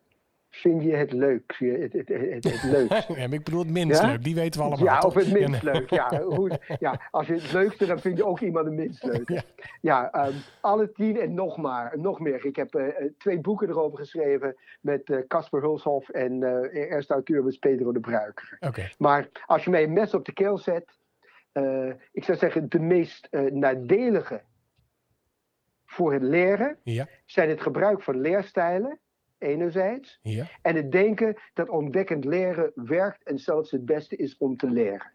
Speaker 4: vind je het leuk? Het, het, het, het leukst?
Speaker 1: Ja, ik bedoel het minst
Speaker 4: Ja?
Speaker 1: leuk, die weten we allemaal.
Speaker 4: Ja,
Speaker 1: toch?
Speaker 4: of het minst leuk. Ja, hoe, ja, als je het leukste, dan vind je ook iemand het minst leuk.
Speaker 1: Ja.
Speaker 4: Ehm, alle tien en nog maar, nog meer. Ik heb eh, eh, twee boeken erover geschreven met Casper Hulshoff en eh eerste auteur was Pedro de Bruiker.
Speaker 1: Oké,
Speaker 4: Maar als je mij een mes op de keel zet, ik zou zeggen de meest nadelige voor het leren
Speaker 1: ja,
Speaker 4: zijn het gebruik van leerstijlen, enerzijds,
Speaker 1: ja.
Speaker 4: en het denken dat ontdekkend leren werkt en zelfs het beste is om te leren.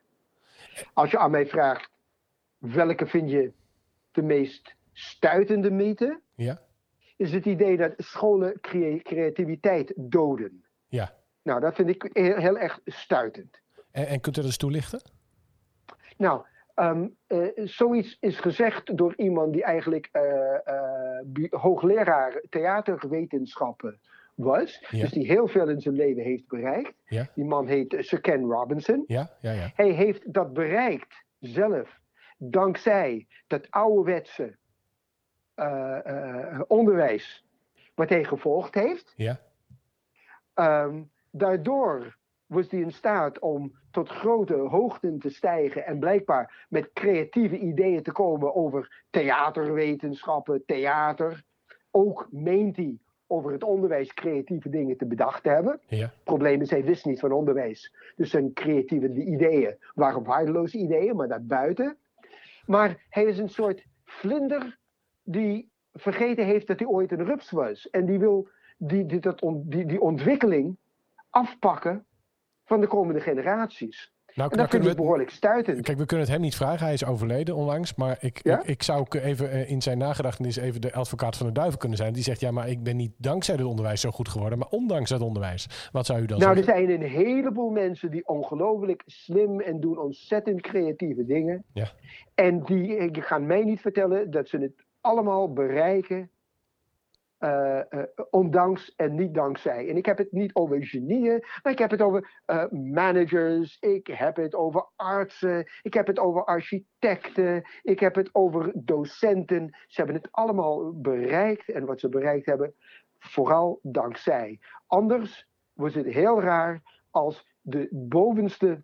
Speaker 4: Als je aan mij vraagt, welke vind je de meest stuitende mythe?
Speaker 1: Ja,
Speaker 4: Is het idee dat scholen crea- creativiteit doden.
Speaker 1: ja.
Speaker 4: Nou, dat vind ik heel, heel erg stuitend.
Speaker 1: En, en kunt u dat eens toelichten?
Speaker 4: Nou, eh, zoiets is gezegd door iemand die eigenlijk eh, eh, hoogleraar theaterwetenschappen was.
Speaker 1: Ja.
Speaker 4: Dus die heel veel in zijn leven heeft bereikt.
Speaker 1: Ja.
Speaker 4: Die man heet Sir Ken Robinson.
Speaker 1: Ja, ja, ja.
Speaker 4: Hij heeft dat bereikt zelf dankzij dat ouderwetse onderwijs wat hij gevolgd heeft.
Speaker 1: Ja,
Speaker 4: Ehm, daardoor was hij in staat om tot grote hoogten te stijgen en blijkbaar met creatieve ideeën te komen over theaterwetenschappen, theater. Ook meent hij over het onderwijs creatieve dingen te bedacht te hebben.
Speaker 1: ja.
Speaker 4: Het probleem is, hij wist niet van onderwijs. Dus zijn creatieve ideeën waren waardeloze ideeën, maar daarbuiten. Maar hij is een soort vlinder die vergeten heeft dat hij ooit een rups was. En die wil die, die, dat die, die ontwikkeling afpakken van de komende generaties. Nou, en dat vind ik behoorlijk stuitend.
Speaker 1: Kijk, we kunnen het hem niet vragen. Hij is overleden onlangs. Maar ik, ik, ik, zou even eh, in zijn nagedachtenis even de advocaat van de duivel kunnen zijn. Die zegt, ja, maar ik ben niet dankzij het onderwijs zo goed geworden, maar ondanks het onderwijs. Wat zou u dan
Speaker 4: nou,
Speaker 1: zeggen?
Speaker 4: Nou, er zijn een heleboel mensen die ongelooflijk slim en doen ontzettend creatieve dingen. Ja. En die, die gaan mij niet vertellen dat ze het allemaal bereiken uh, uh, ondanks en niet dankzij. En ik heb het niet over genieën, maar ik heb het over uh, managers, ik heb het over artsen, ik heb het over architecten, ik heb het over docenten. Ze hebben het allemaal bereikt en wat ze bereikt hebben, vooral dankzij. Anders wordt het heel raar als de bovenste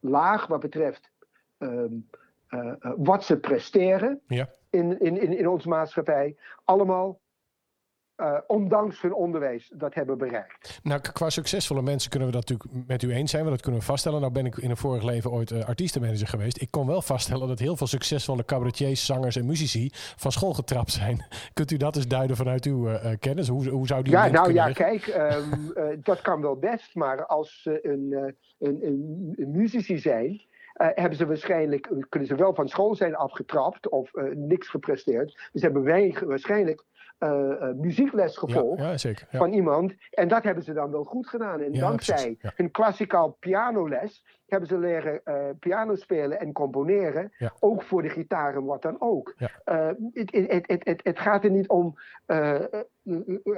Speaker 4: laag wat betreft um, wat ze presteren ja. in, in, in, in onze maatschappij, allemaal uh, ondanks hun onderwijs dat hebben bereikt.
Speaker 1: Nou, qua succesvolle mensen kunnen we dat natuurlijk met u eens zijn, want dat kunnen we vaststellen. Nou ben ik in een vorig leven ooit uh, artiestenmanager geweest. Ik kon wel vaststellen dat heel veel succesvolle cabaretiers, zangers en muzici van school getrapt zijn. Kunt u dat eens duiden vanuit uw uh, kennis? Hoe, hoe zou die
Speaker 4: Ja, nou ja, kijk, um, dat kan wel best, maar als ze een, een, een, een muzici zijn, uh, hebben ze waarschijnlijk, kunnen ze wel van school zijn afgetrapt of uh, niks gepresteerd. Dus hebben wij waarschijnlijk uh, muziekles gevolgd ja, ja, van iemand. En dat hebben ze dan wel goed gedaan. En dankzij hun klassikaal pianoles hebben ze leren uh, piano spelen en componeren. Ook voor de gitaar en wat dan ook. Het gaat er niet om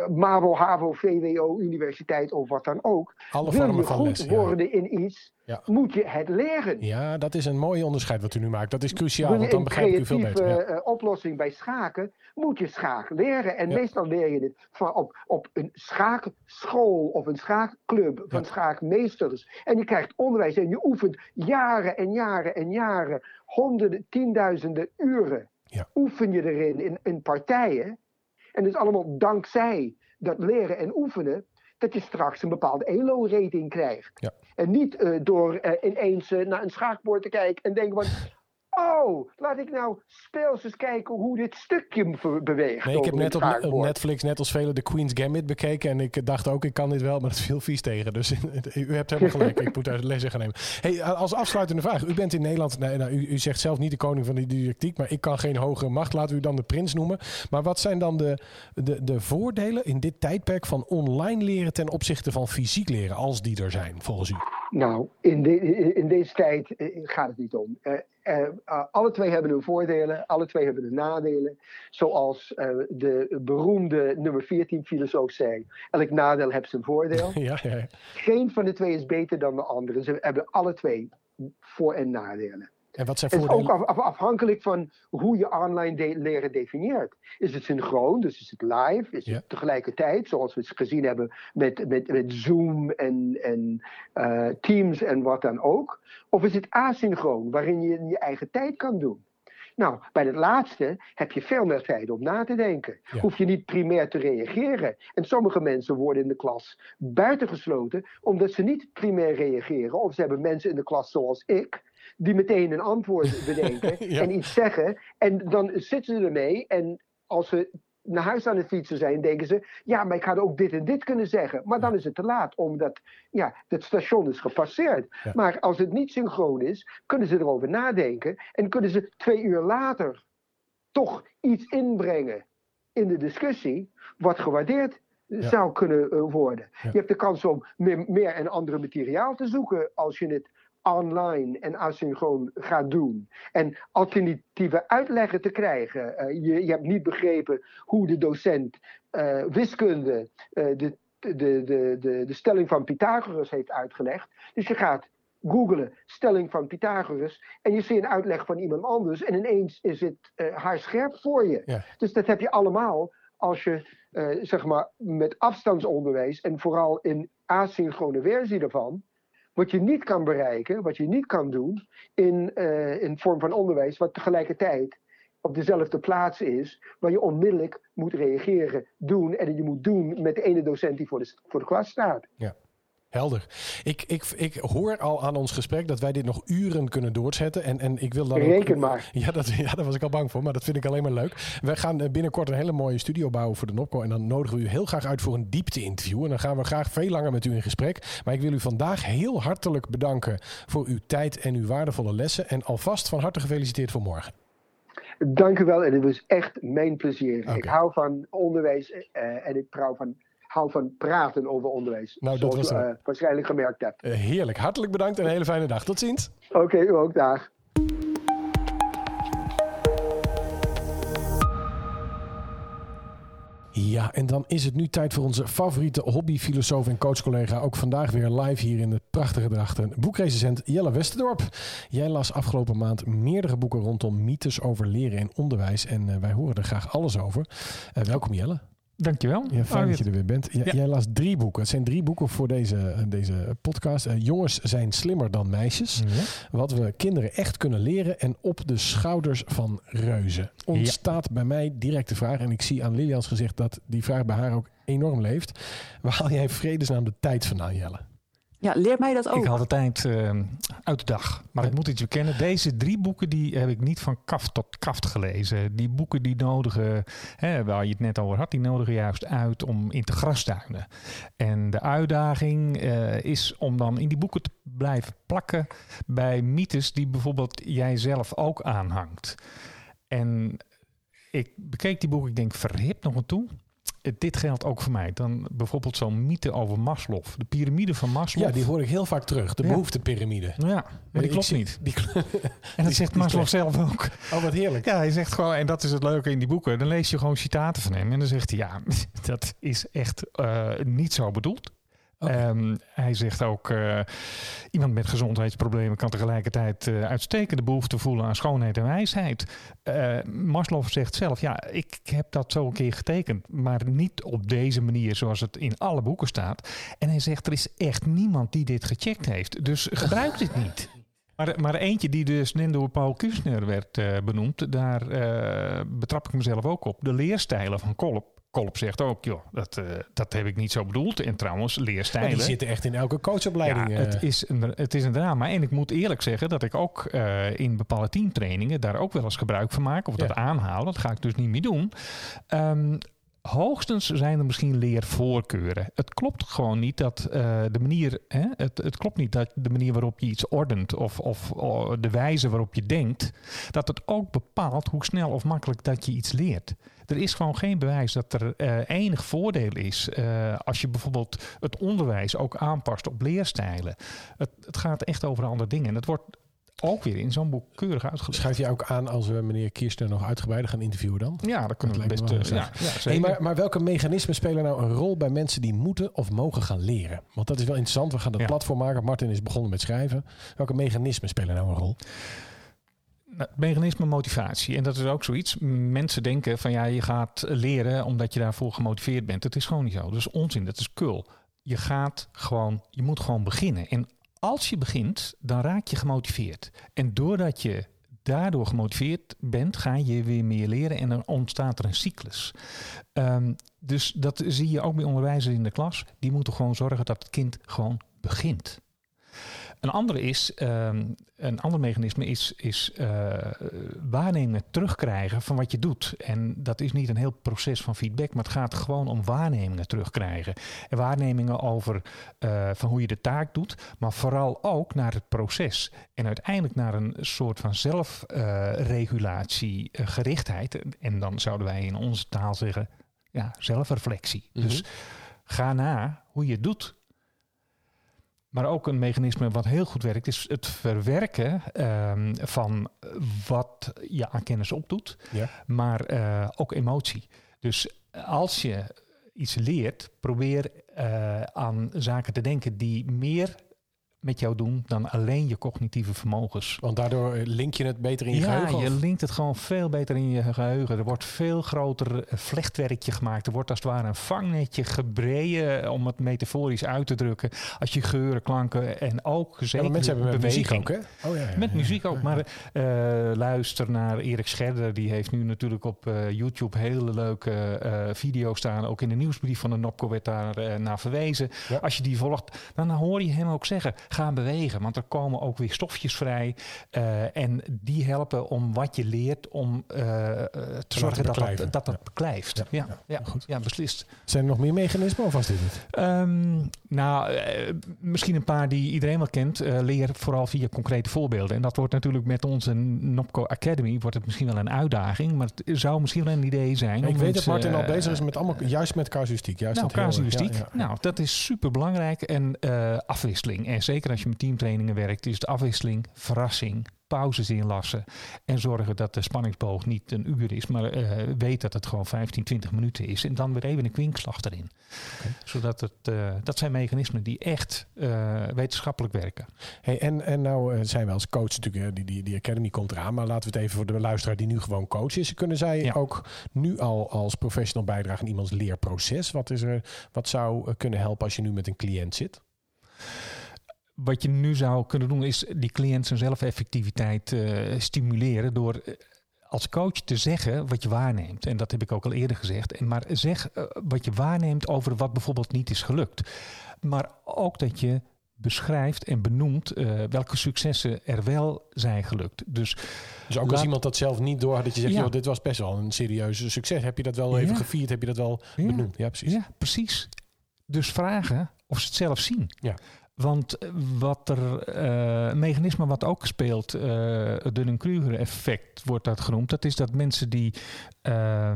Speaker 4: MAVO, HAVO, VWO, universiteit of wat dan ook.
Speaker 1: Alle
Speaker 4: Wil
Speaker 1: je
Speaker 4: goed
Speaker 1: les,
Speaker 4: worden in iets, moet je het leren.
Speaker 1: Ja, dat is een mooi onderscheid wat u nu maakt. Dat is cruciaal, want dan begrijp ik u veel beter.
Speaker 4: Een creatieve oplossing bij schaken moet je schaak leren. En meestal leer je van op, op een schaakschool of een schaakclub van schaakmeesters. En je krijgt onderwijs en je oefent jaren en jaren en jaren, honderden, tienduizenden uren. Oefen je erin in, in partijen. En dus allemaal dankzij dat leren en oefenen, dat je straks een bepaalde ELO-rating krijgt. Ja. En niet uh, door uh, ineens uh, naar een schaakbord te kijken en denken van... Oh, laat ik nou speels eens kijken hoe dit stukje beweegt.
Speaker 1: Nee, ik heb net op, Netflix, net als velen, de Queen's Gambit bekeken. En ik dacht ook, ik kan dit wel, maar het viel vies tegen. Dus u hebt helemaal gelijk. ik moet daar les in gaan nemen. Hey, als afsluitende vraag. U bent in Nederland, nou, nou, u, u, zegt zelf niet de koning van die didactiek. Maar ik kan geen hogere macht. Laten we u dan de prins noemen. Maar wat zijn dan de, de, de voordelen in dit tijdperk van online leren ten opzichte van fysiek leren? Als die er zijn, volgens u.
Speaker 4: Nou, in, de, in deze tijd eh, gaat het niet om. Uh, uh, alle twee hebben hun voordelen, alle twee hebben hun nadelen. Zoals uh, de beroemde nummer 14 filosoof zei: elk nadeel heeft zijn voordeel. ja, ja. Geen van de twee is beter dan de andere. Ze hebben alle twee voor- en nadelen.
Speaker 1: En wat zijn
Speaker 4: Het is ook af, afhankelijk van hoe je online de leren definieert. Is het synchroon, dus is het live? Is het tegelijkertijd, zoals we het gezien hebben met, met, met Zoom en, en uh, Teams en wat dan ook? Of is het asynchroon, waarin je in je eigen tijd kan doen? Nou, bij het laatste heb je veel meer tijd om na te denken. Hoef je niet primair te reageren. En sommige mensen worden in de klas buitengesloten omdat ze niet primair reageren. Of ze hebben mensen in de klas zoals ik, die meteen een antwoord bedenken en iets zeggen. En dan zitten ze ermee en als ze naar huis aan het fietsen zijn, denken ze: ja, maar ik had ook dit en dit kunnen zeggen. Maar dan is het te laat, omdat ja, het station is gepasseerd. Maar als het niet synchroon is, kunnen ze erover nadenken en kunnen ze twee uur later toch iets inbrengen in de discussie, wat gewaardeerd zou kunnen eh, worden. Je hebt de kans om meer, meer en andere materiaal te zoeken als je het online en asynchroon gaat doen. En alternatieve uitleggen te krijgen. Uh, je, je hebt niet begrepen hoe de docent uh, wiskunde uh, de, de, de, de, de stelling van Pythagoras heeft uitgelegd. Dus je gaat googelen stelling van Pythagoras en je ziet een uitleg van iemand anders en ineens is het haarscherp voor je. Ja. Dus dat heb je allemaal als je zeg maar met afstandsonderwijs en vooral in asynchrone versie daarvan wat je niet kan bereiken, wat je niet kan doen in, uh, in vorm van onderwijs, wat tegelijkertijd op dezelfde plaats is, waar je onmiddellijk moet reageren, doen en je moet doen met de ene docent die voor de, voor de klas staat.
Speaker 1: Ja. Helder. Ik, ik, ik hoor al aan ons gesprek dat wij dit nog uren kunnen doorzetten. En, en ik wil dan
Speaker 4: Reken
Speaker 1: ook,
Speaker 4: maar.
Speaker 1: Ja, dat, ja, daar was ik al bang voor, maar dat vind ik alleen maar leuk. We gaan eh, binnenkort een hele mooie studio bouwen voor de Nopco. En dan nodigen we u heel graag uit voor een diepte-interview. En dan gaan we graag veel langer met u in gesprek. Maar ik wil u vandaag heel hartelijk bedanken voor uw tijd en uw waardevolle lessen. En alvast van harte gefeliciteerd voor morgen.
Speaker 4: Dank u wel en het was echt mijn plezier. Ik hou van onderwijs eh, en ik trouw van, hou van praten over onderwijs.
Speaker 1: Nou, dat
Speaker 4: zoals
Speaker 1: was er.
Speaker 4: eh, waarschijnlijk gemerkt hebt.
Speaker 1: Eh, heerlijk. Hartelijk bedankt en een hele fijne dag. Tot ziens.
Speaker 4: Oké, u ook, dag.
Speaker 1: Ja, en dan is het nu tijd voor onze favoriete hobbyfilosoof en coachcollega. Ook vandaag weer live hier in het prachtige Drachten. Boekrecensent Jelle Westerdorp. Jij las afgelopen maand meerdere boeken rondom mythes over leren en onderwijs. En eh, wij horen er graag alles over. Welkom Jelle.
Speaker 5: Dankjewel.
Speaker 1: Ja, fijn dat je er weer bent. J-
Speaker 5: Ja.
Speaker 1: Jij las drie boeken. Het zijn drie boeken voor deze, eh, deze podcast. Eh, jongens zijn slimmer dan meisjes.
Speaker 5: Ja.
Speaker 1: Wat we kinderen echt kunnen leren en op de schouders van reuzen. Ontstaat bij mij direct de vraag, en ik zie aan Lilians gezicht dat die vraag bij haar ook enorm leeft. Waar haal jij in vredesnaam de tijd vandaan, Jelle?
Speaker 2: Ja, leer mij dat ook.
Speaker 5: Ik haal de tijd eh, uit de dag. Maar ik moet iets bekennen. Deze drie boeken die heb ik niet van kaft tot kaft gelezen. Die boeken die nodigen, hè, waar je het net over had, die nodigen juist uit om in te grasduinen. En de uitdaging eh, is om dan in die boeken te blijven plakken bij mythes die bijvoorbeeld jij zelf ook aanhangt. En ik bekeek die boeken, ik denk verhip nog aan toe. Eh, Dit geldt ook voor mij. Dan bijvoorbeeld zo'n mythe over Maslow. De piramide van Maslow.
Speaker 1: Ja, die hoor ik heel vaak terug. De
Speaker 5: Ja.
Speaker 1: behoeftepyramide.
Speaker 5: Ja, maar die
Speaker 1: Ik
Speaker 5: klopt
Speaker 1: zie-
Speaker 5: niet.
Speaker 1: Die,
Speaker 5: En dat
Speaker 1: die-
Speaker 5: zegt
Speaker 1: die
Speaker 5: Maslow zelf ook.
Speaker 1: oh, wat heerlijk.
Speaker 5: Ja, hij zegt gewoon, en dat is het leuke in die boeken. Dan lees je gewoon citaten van hem. En dan zegt hij, ja, dat is echt eh, niet zo bedoeld. Ehm, hij zegt ook, eh, iemand met gezondheidsproblemen kan tegelijkertijd eh, uitstekende behoefte voelen aan schoonheid en wijsheid. Eh Maslow zegt zelf, ja, ik heb dat zo een keer getekend, maar niet op deze manier zoals het in alle boeken staat. En hij zegt, er is echt niemand die dit gecheckt heeft, dus gebruik dit niet. Maar, maar eentje die dus net Paul Kusner werd benoemd, daar betrap ik mezelf ook op. De leerstijlen van Kolp. Kolp zegt ook, joh, dat, eh, dat heb ik niet zo bedoeld. En trouwens,
Speaker 1: Maar
Speaker 5: leerstijlen.
Speaker 1: die zitten echt in elke coachopleiding.
Speaker 5: Ja,
Speaker 1: eh.
Speaker 5: het, is een, het is een drama. En ik moet eerlijk zeggen dat ik ook eh, in bepaalde teamtrainingen daar ook wel eens gebruik van maak. Of
Speaker 1: Ja.
Speaker 5: dat aanhalen. Dat ga ik dus niet meer doen. Ehm, hoogstens zijn er misschien leervoorkeuren. Het klopt gewoon niet dat eh, de manier. Hè, het, het klopt niet dat de manier waarop je iets ordent. Of, of oh, de wijze waarop je denkt. Dat het ook bepaalt hoe snel of makkelijk dat je iets leert. Er is gewoon geen bewijs dat er eh, enig voordeel is eh, als je bijvoorbeeld het onderwijs ook aanpast op leerstijlen. Het, het gaat echt over andere dingen. En dat wordt ook weer in zo'n boek keurig uitgelegd.
Speaker 1: Schuif je ook aan als we meneer Kirsten nog uitgebreider gaan interviewen dan?
Speaker 5: Ja, dat kunnen we
Speaker 1: Dat
Speaker 5: best.
Speaker 1: lijkt me
Speaker 5: eh,
Speaker 1: wel
Speaker 5: ja, ja,
Speaker 1: Hey, maar, maar welke mechanismen spelen nou een rol bij mensen die moeten of mogen gaan leren? Want dat is wel interessant. We gaan dat
Speaker 5: Ja.
Speaker 1: platform maken. Martin is begonnen met schrijven. Welke mechanismen spelen nou een rol?
Speaker 5: Nou, het mechanisme motivatie. En dat is ook zoiets. Mensen denken van ja, je gaat leren omdat je daarvoor gemotiveerd bent. Dat is gewoon niet zo. Dat is onzin. Dat is kul. Je gaat gewoon, je moet gewoon beginnen. En als je begint, dan raak je gemotiveerd. En doordat je daardoor gemotiveerd bent, ga je weer meer leren en dan ontstaat er een cyclus. Ehm, dus dat zie je ook bij onderwijzers in de klas. Die moeten gewoon zorgen dat het kind gewoon begint. Een andere is, ehm, een ander mechanisme is, is eh, waarnemen terugkrijgen van wat je doet. En dat is niet een heel proces van feedback, maar het gaat gewoon om waarnemingen terugkrijgen. En waarnemingen over eh, van hoe je de taak doet, maar vooral ook naar het proces. En uiteindelijk naar een soort van zelfregulatie, eh, gerichtheid. En dan zouden wij in onze taal zeggen, ja, zelfreflectie.
Speaker 1: Mhm.
Speaker 5: Dus ga na hoe je het doet. Maar ook een mechanisme wat heel goed werkt, is het verwerken ehm, van wat je aan kennis opdoet,
Speaker 1: Ja.
Speaker 5: maar eh, ook emotie. Dus als je iets leert, probeer eh, aan zaken te denken die meer met jou doen dan alleen je cognitieve vermogens.
Speaker 1: Want daardoor link je het beter in je
Speaker 5: ja,
Speaker 1: geheugen?
Speaker 5: Ja, je linkt het gewoon veel beter in je geheugen. Er wordt veel groter eh, vlechtwerkje gemaakt. Er wordt als het ware een vangnetje gebreien, eh, om het metaforisch uit te drukken. Als je geuren, klanken en ook
Speaker 1: Ja,
Speaker 5: zeker
Speaker 1: maar mensen hebben met muziek
Speaker 5: beweging.
Speaker 1: ook, hè? Oh, ja, ja,
Speaker 5: Met
Speaker 1: ja,
Speaker 5: muziek ook.
Speaker 1: ja.
Speaker 5: Maar eh, luister naar Erik Scherder. Die heeft nu natuurlijk op eh, YouTube hele leuke eh video's staan. Ook in de nieuwsbrief van de NOPCO werd daar eh, naar verwezen.
Speaker 1: Ja.
Speaker 5: Als je die volgt, dan hoor je hem ook zeggen: ga bewegen. Want er komen ook weer stofjes vrij. eh, en die helpen om wat je leert om eh, eh, te zorgen dat dat, dat, dat
Speaker 1: Ja.
Speaker 5: beklijft.
Speaker 1: Ja,
Speaker 5: Ja,
Speaker 1: goed.
Speaker 5: ja, beslist.
Speaker 1: Zijn er nog meer mechanismen of was dit het?
Speaker 5: Ehm, nou, misschien een paar die iedereen wel kent. Leer vooral via concrete voorbeelden. En dat wordt natuurlijk met onze Nopco Academy wordt het misschien wel een uitdaging, maar het zou misschien wel een idee zijn.
Speaker 1: ik weet dat Martin al bezig is met allemaal, juist met casuïstiek. Juist
Speaker 5: nou, casuïstiek. Nou, dat is super belangrijk. En afwisseling. En zeker als je met teamtrainingen werkt, is de afwisseling, verrassing, pauzes inlassen. En zorgen dat de spanningsboog niet een uur is, maar eh, weet dat het gewoon 15, 20 minuten is. En dan weer even een kwinkslag erin. Zodat het, eh, dat zijn mechanismen die echt eh, wetenschappelijk werken.
Speaker 1: Hey, en, en nou zijn we als coach natuurlijk, die, die, die academy komt eraan. Maar laten we het even voor de luisteraar die nu gewoon coach is. Kunnen zij
Speaker 5: Ja.
Speaker 1: ook nu al als professional bijdragen aan iemands leerproces? Wat, is er, wat zou kunnen helpen als je nu met een cliënt zit?
Speaker 5: Wat je nu zou kunnen doen is die cliënt zijn zelfeffectiviteit eh, stimuleren door eh, als coach te zeggen wat je waarneemt. En dat heb ik ook al eerder gezegd. En maar zeg eh, wat je waarneemt over wat bijvoorbeeld niet is gelukt. Maar ook dat je beschrijft en benoemt welke successen er wel zijn gelukt. Dus
Speaker 1: Dus ook als iemand dat zelf niet door had, dat je zegt,
Speaker 5: Ja.
Speaker 1: joh, dit was best wel een serieuze succes. Heb je dat wel even gevierd? Heb je dat wel
Speaker 5: Ja.
Speaker 1: benoemd? Ja, precies.
Speaker 5: Ja, precies. Dus vragen of ze het zelf zien.
Speaker 1: Ja.
Speaker 5: Want wat er, eh, een mechanisme wat ook speelt, eh, het Dunning-Kruger effect wordt dat genoemd. Dat is dat mensen die eh,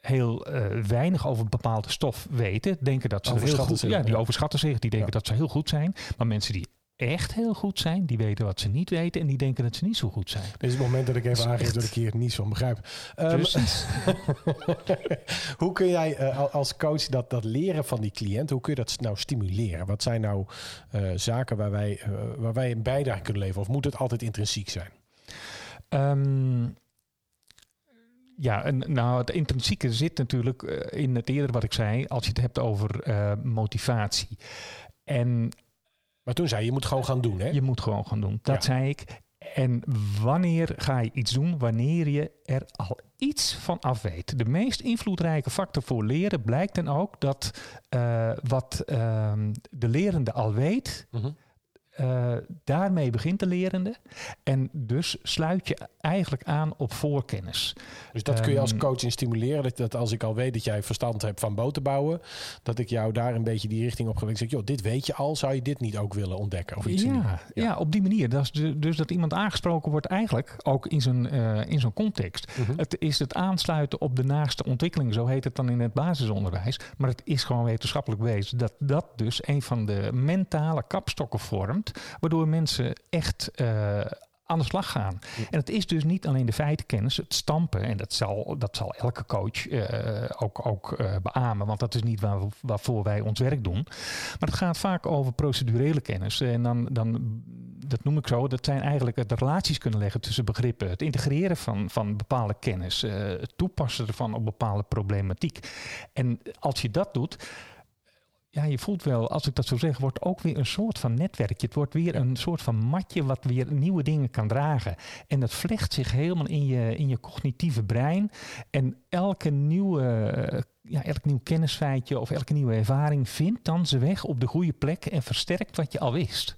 Speaker 5: heel weinig over een bepaalde stof weten, denken dat ze heel goed
Speaker 1: zich,
Speaker 5: Ja, die overschatten zich, die denken
Speaker 1: Ja.
Speaker 5: dat ze heel goed zijn. Maar mensen die echt heel goed zijn, die weten wat ze niet weten en die denken dat ze niet zo goed zijn.
Speaker 1: Dit is het moment dat ik even aangeef dat ik hier niets van begrijp.
Speaker 5: Precies.
Speaker 1: hoe kun jij eh, al- als coach dat, dat leren van die cliënt, hoe kun je dat nou stimuleren? Wat zijn nou eh, zaken waar wij, eh, waar wij een bijdrage kunnen leveren? Of moet het altijd intrinsiek zijn?
Speaker 5: Ehm, ja, en, nou, het intrinsieke zit natuurlijk in het eerder wat ik zei, als je het hebt over motivatie. En
Speaker 1: Maar toen zei je, je moet gewoon gaan doen, hè?
Speaker 5: je moet gewoon gaan doen. Dat
Speaker 1: Ja.
Speaker 5: zei ik. En wanneer ga je iets doen? Wanneer je er al iets van af weet. De meest invloedrijke factor voor leren blijkt dan ook dat eh, wat ehm, de lerende al weet,
Speaker 1: Mhm.
Speaker 5: Eh, daarmee begint de lerende. En dus sluit je eigenlijk aan op voorkennis.
Speaker 1: Dus dat kun je als
Speaker 5: Ehm,
Speaker 1: coach in stimuleren. Dat, dat als ik al weet dat jij verstand hebt van boten bouwen, dat ik jou daar een beetje die richting op ga. Ik zeg, joh, dit weet je al, zou je dit niet ook willen ontdekken? Of iets
Speaker 5: Ja, ja. op die manier. Dat is dus dat iemand aangesproken wordt eigenlijk ook in zo'n eh, in zo'n context.
Speaker 1: Mhm.
Speaker 5: Het is het aansluiten op de naaste ontwikkeling, zo heet het dan in het basisonderwijs. Maar het is gewoon wetenschappelijk bewezen dat dat dus een van de mentale kapstokken vormt, waardoor mensen echt eh, aan de slag gaan. En het is dus niet alleen de feitenkennis, het stampen, en dat zal, dat zal elke coach eh, ook, ook eh, beamen, want dat is niet waar, waarvoor wij ons werk doen. Maar het gaat vaak over procedurele kennis. En dan, dan, dat noem ik zo, dat zijn eigenlijk de relaties kunnen leggen tussen begrippen. Het integreren van, van bepaalde kennis. het toepassen ervan op bepaalde problematiek. En als je dat doet. Ja, je voelt wel, als ik dat zo zeg, wordt ook weer een soort van netwerkje. Het wordt weer een soort van matje wat weer nieuwe dingen kan dragen. En dat vlecht zich helemaal in je, in je cognitieve brein. En elke nieuwe, eh, ja, elk nieuw kennisfeitje of elke nieuwe ervaring vindt dan zijn weg op de goede plek en versterkt wat je al wist.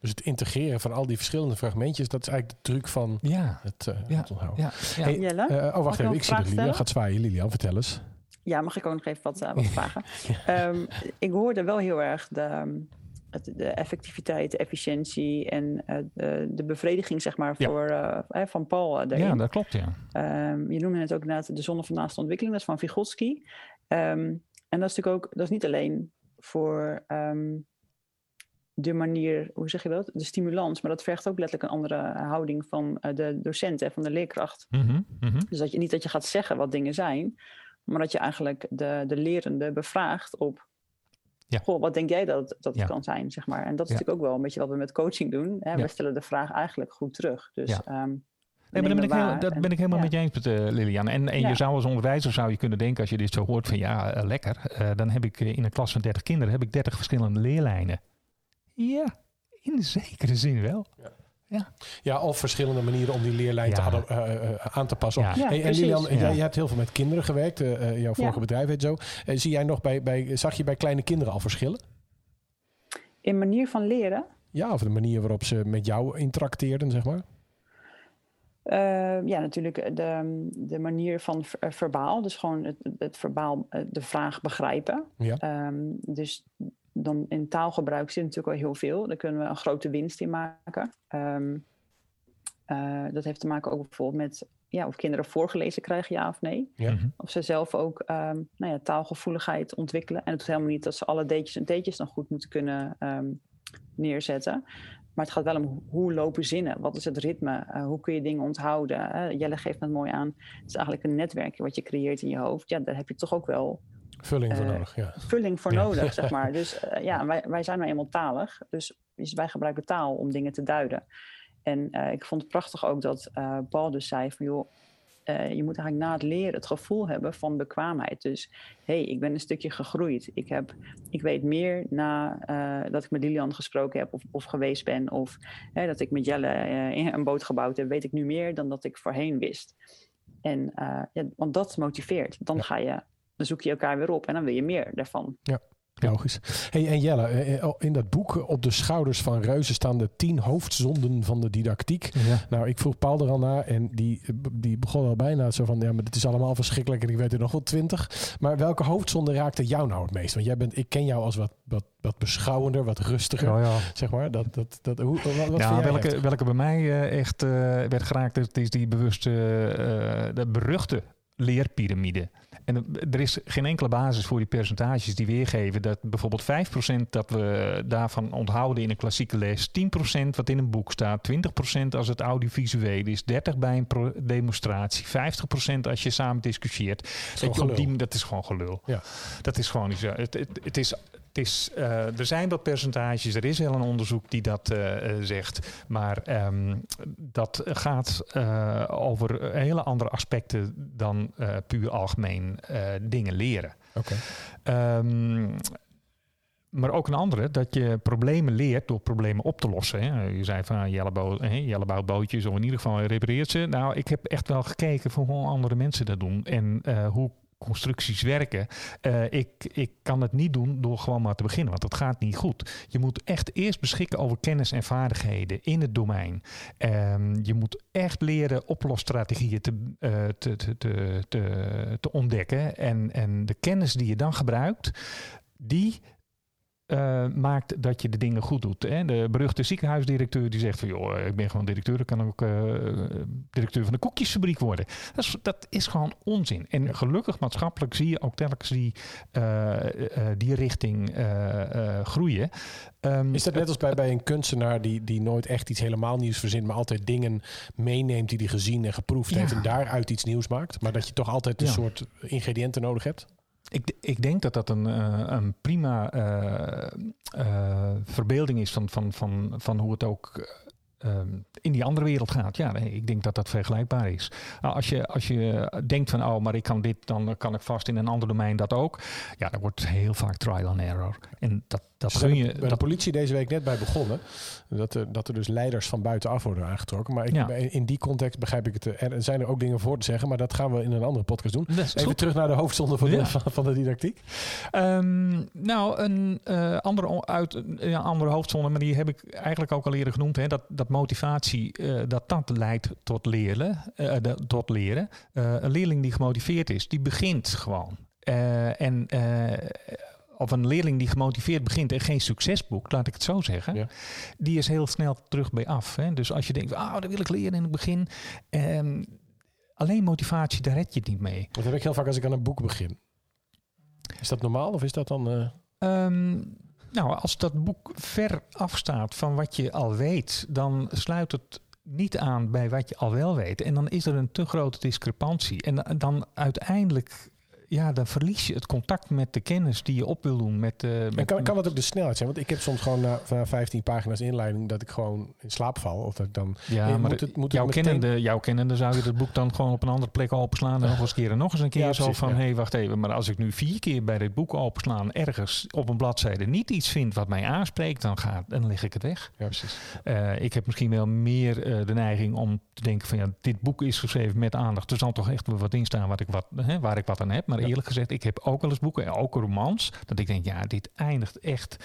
Speaker 1: Dus het integreren van al die verschillende fragmentjes, dat is eigenlijk de truc van
Speaker 5: Ja,
Speaker 1: het, eh,
Speaker 5: Ja.
Speaker 1: het onthouden.
Speaker 5: ja, ja.
Speaker 1: Hey,
Speaker 2: Jelle?
Speaker 1: Eh, oh, wacht even. Ik zie dat Lilian gaat zwaaien. Lilian, vertel eens.
Speaker 2: Ja, mag ik ook nog even wat, eh, wat vragen? Ehm, ik hoorde wel heel erg de, ehm, de effectiviteit, de efficiëntie en eh, de, de bevrediging zeg maar,
Speaker 1: Ja.
Speaker 2: voor, eh, van Paul daarin.
Speaker 5: ja, dat klopt, ja.
Speaker 2: Ehm, je noemde het ook inderdaad de zonne van naaste ontwikkeling, dat is van Vygotsky. En dat is natuurlijk ook, dat is niet alleen voor de manier, hoe zeg je dat, de stimulans, maar dat vergt ook letterlijk een andere houding van de docent en van de leerkracht.
Speaker 5: Mhm, mhm.
Speaker 2: Dus dat je niet dat je gaat zeggen wat dingen zijn, maar dat je eigenlijk de, de lerende bevraagt op
Speaker 5: Ja.
Speaker 2: Goh, wat denk jij dat, dat het
Speaker 5: Ja.
Speaker 2: kan zijn, zeg maar. En dat is
Speaker 5: Ja.
Speaker 2: natuurlijk ook wel een beetje wat we met coaching doen. Hè?
Speaker 5: Ja.
Speaker 2: We stellen de vraag eigenlijk goed terug. Dus,
Speaker 5: Ja.
Speaker 2: ehm,
Speaker 5: Nee, maar ben, ik heel, dat
Speaker 2: en-
Speaker 5: ben ik helemaal
Speaker 2: ja.
Speaker 5: met je eens, met, eh, Lilian. En, en
Speaker 2: Ja.
Speaker 5: je zou als onderwijzer zou je kunnen denken, als je dit zo hoort, van ja, eh, lekker. eh, dan heb ik in een klas van 30 kinderen heb ik 30 verschillende leerlijnen. Ja, in zekere zin wel.
Speaker 1: Ja, of verschillende manieren om die leerlijn te
Speaker 5: Ja.
Speaker 1: ado- eh, eh, aan te passen.
Speaker 5: Ja.
Speaker 2: Ja,
Speaker 1: Hey, en. Lilian,
Speaker 5: Ja.
Speaker 1: jij, jij hebt heel veel met kinderen gewerkt. eh, eh, jouw vorige
Speaker 2: Ja.
Speaker 1: bedrijf heet zo. Eh, zie jij nog bij, bij, zag je bij kleine kinderen al verschillen?
Speaker 2: In manier van leren.
Speaker 1: Ja, of de manier waarop ze met jou interacteerden, zeg maar?
Speaker 2: eh, ja, natuurlijk de, de manier van ver- eh, verbaal. Dus gewoon het, het verbaal, eh, de vraag begrijpen.
Speaker 1: Ja.
Speaker 2: Ehm, dus dan in taalgebruik zit natuurlijk al heel veel. Daar kunnen we een grote winst in maken. Ehm, eh, dat heeft te maken ook bijvoorbeeld met ja, of kinderen voorgelezen krijgen, ja of nee.
Speaker 1: Ja.
Speaker 5: Mhm.
Speaker 2: Of ze zelf ook ehm, nou ja, taalgevoeligheid ontwikkelen. En het is helemaal niet dat ze alle deetjes en teetjes dan goed moeten kunnen ehm, neerzetten. Maar het gaat wel om ho- hoe lopen zinnen? Wat is het ritme? Eh, hoe kun je dingen onthouden? hè? Jelle geeft het mooi aan. Het is eigenlijk een netwerkje wat je creëert in je hoofd. Ja, daar heb je toch ook wel
Speaker 1: Vulling voor
Speaker 2: Eh,
Speaker 1: nodig, ja.
Speaker 2: vulling voor
Speaker 5: Ja.
Speaker 2: nodig, zeg maar. Dus eh, ja, wij, wij zijn nou eenmaal talig. Dus, dus wij gebruiken taal om dingen te duiden. En eh, ik vond het prachtig ook dat Paul dus zei van... joh, je moet eigenlijk na het leren het gevoel hebben van bekwaamheid. Dus hé, hey, ik ben een stukje gegroeid. Ik, heb, ik weet meer na dat ik met Lilian gesproken heb of, of geweest ben... of hè, dat ik met Jelle een boot gebouwd heb... weet ik nu meer dan dat ik voorheen wist. En, ja, want dat motiveert. Dan,
Speaker 1: Ja.
Speaker 2: ga je, dan zoek je elkaar weer op en dan wil je meer daarvan.
Speaker 5: Ja.
Speaker 1: Logisch. Hey, en Jelle, eh, eh, in dat boek eh, op de schouders van reuzen staan de tien hoofdzonden van de didactiek.
Speaker 5: Ja.
Speaker 1: Nou, ik vroeg Paul er al naar en die, die begon al bijna zo van, ja, maar dit is allemaal verschrikkelijk en ik weet er nog wel twintig. Maar welke hoofdzonde raakte jou nou het meest? Want jij bent, ik ken jou als wat, wat, wat beschouwender, wat rustiger,
Speaker 5: Ja, ja.
Speaker 1: zeg maar. Dat, dat, dat, hoe, wat, wat
Speaker 5: ja, welke, welke bij mij echt eh, werd geraakt, dat is die bewuste, eh, de beruchte leerpyramide. En er is geen enkele basis voor die percentages die weergeven dat bijvoorbeeld 5% dat we daarvan onthouden in een klassieke les, 10% wat in een boek staat, 20% als het audiovisueel is, 30% bij een demonstratie, 50% als je samen discussieert. Dat, je op
Speaker 1: gelul.
Speaker 5: die, dat is gewoon gelul.
Speaker 1: Ja.
Speaker 5: Dat is gewoon niet zo. Het, het, het is, het is, eh, er zijn wat percentages, er is wel een onderzoek die dat eh, eh, zegt. Maar ehm, dat gaat over hele andere aspecten dan puur algemeen dingen leren.
Speaker 1: Oké.
Speaker 5: Ehm, maar ook een andere, dat je problemen leert door problemen op te lossen. Hè. Je zei van ah, Jelle, bouwt bootjes, of in ieder geval repareert ze. Nou, ik heb echt wel gekeken van hoe andere mensen dat doen en hoe constructies werken. Eh, ik, ik kan het niet doen door gewoon maar te beginnen, want dat gaat niet goed. Je moet echt eerst beschikken over kennis en vaardigheden in het domein. Ehm, je moet echt leren oplosstrategieën te, eh, te, te, te, te, te ontdekken. En, en de kennis die je dan gebruikt, die eh, maakt dat je de dingen goed doet. Hè? De beruchte ziekenhuisdirecteur die zegt van joh, eh, ik ben gewoon directeur, ik kan ook eh, directeur van de koekjesfabriek worden. Dat is, dat is gewoon onzin. En gelukkig maatschappelijk zie je ook telkens die, die richting groeien. Ehm,
Speaker 1: Is dat net als bij, bij een kunstenaar die, die nooit echt iets helemaal nieuws verzint, maar altijd dingen meeneemt die hij gezien en geproefd
Speaker 5: Ja.
Speaker 1: heeft en daaruit iets nieuws maakt? Maar dat je toch altijd een
Speaker 5: Ja.
Speaker 1: soort ingrediënten nodig hebt?
Speaker 5: Ik, ik denk dat dat een, eh, een prima eh, eh, verbeelding is van, van, van, van hoe het ook eh, in die andere wereld gaat. Ja, nee, ik denk dat dat vergelijkbaar is. Nou, als, je, als je denkt van, oh, maar ik kan dit, dan kan ik vast in een ander domein dat ook. Ja, dan wordt heel vaak trial and error. En dat, dat gun je.
Speaker 1: bij de
Speaker 5: Dat,
Speaker 1: politie deze week net bij begonnen. Dat er, dat er dus leiders van buitenaf worden aangetrokken. Maar ik,
Speaker 5: Ja.
Speaker 1: in die context begrijp ik het. eh, Er zijn er ook dingen voor te zeggen, maar dat gaan we in een andere podcast doen.
Speaker 5: dat
Speaker 1: Even
Speaker 5: goed.
Speaker 1: terug naar de hoofdzonde van,
Speaker 5: Ja.
Speaker 1: de, van, van de didactiek.
Speaker 5: Ehm, nou, een eh, andere, uit, ja, andere hoofdzonde, maar die heb ik eigenlijk ook al eerder genoemd. Hè, dat, dat motivatie, eh, dat dat leidt tot leren. eh, de- tot leren. Eh, een leerling die gemotiveerd is, die begint gewoon. Eh, en, eh, of een leerling die gemotiveerd begint en geen succes boekt, laat ik het zo zeggen.
Speaker 1: Ja.
Speaker 5: Die is heel snel terug bij af. Hè. Dus als je denkt, ah, dat wil ik leren in het begin. ehm, alleen motivatie, daar red je het niet mee.
Speaker 1: Dat heb ik heel vaak als ik aan een boek begin. Is dat normaal of is dat dan... eh,
Speaker 5: Ehm, nou, als dat boek ver afstaat van wat je al weet, dan sluit het niet aan bij wat je al wel weet. En dan is er een te grote discrepantie. En dan uiteindelijk ja, dan verlies je het contact met de kennis die je op wil doen. Met, uh, met,
Speaker 1: en kan, kan dat ook de snelheid zijn? Want ik heb soms gewoon na, na 15 pagina's inleiding dat ik gewoon in slaap val. Of dat ik dan.
Speaker 5: Ja, maar moet het, moet jouw, meteen... kennende, jouw kennende zou je het boek dan gewoon op een andere plek openslaan. En nog eens keer en nog eens een keer ja, zo van: hé, hey, wacht even. Maar als ik nu vier keer bij dit boek openslaan ergens op een bladzijde niet iets vind wat mij aanspreekt, dan, gaat, dan leg ik het weg.
Speaker 1: Ja, precies.
Speaker 5: Uh, ik heb misschien wel meer uh, de neiging om te denken: van ja, dit boek is geschreven met aandacht. Er zal toch echt wel wat in staan wat ik wat, hè, waar ik wat aan heb. Maar eerlijk gezegd, ik heb ook wel eens boeken, ook romans, dat ik denk, ja, dit eindigt echt.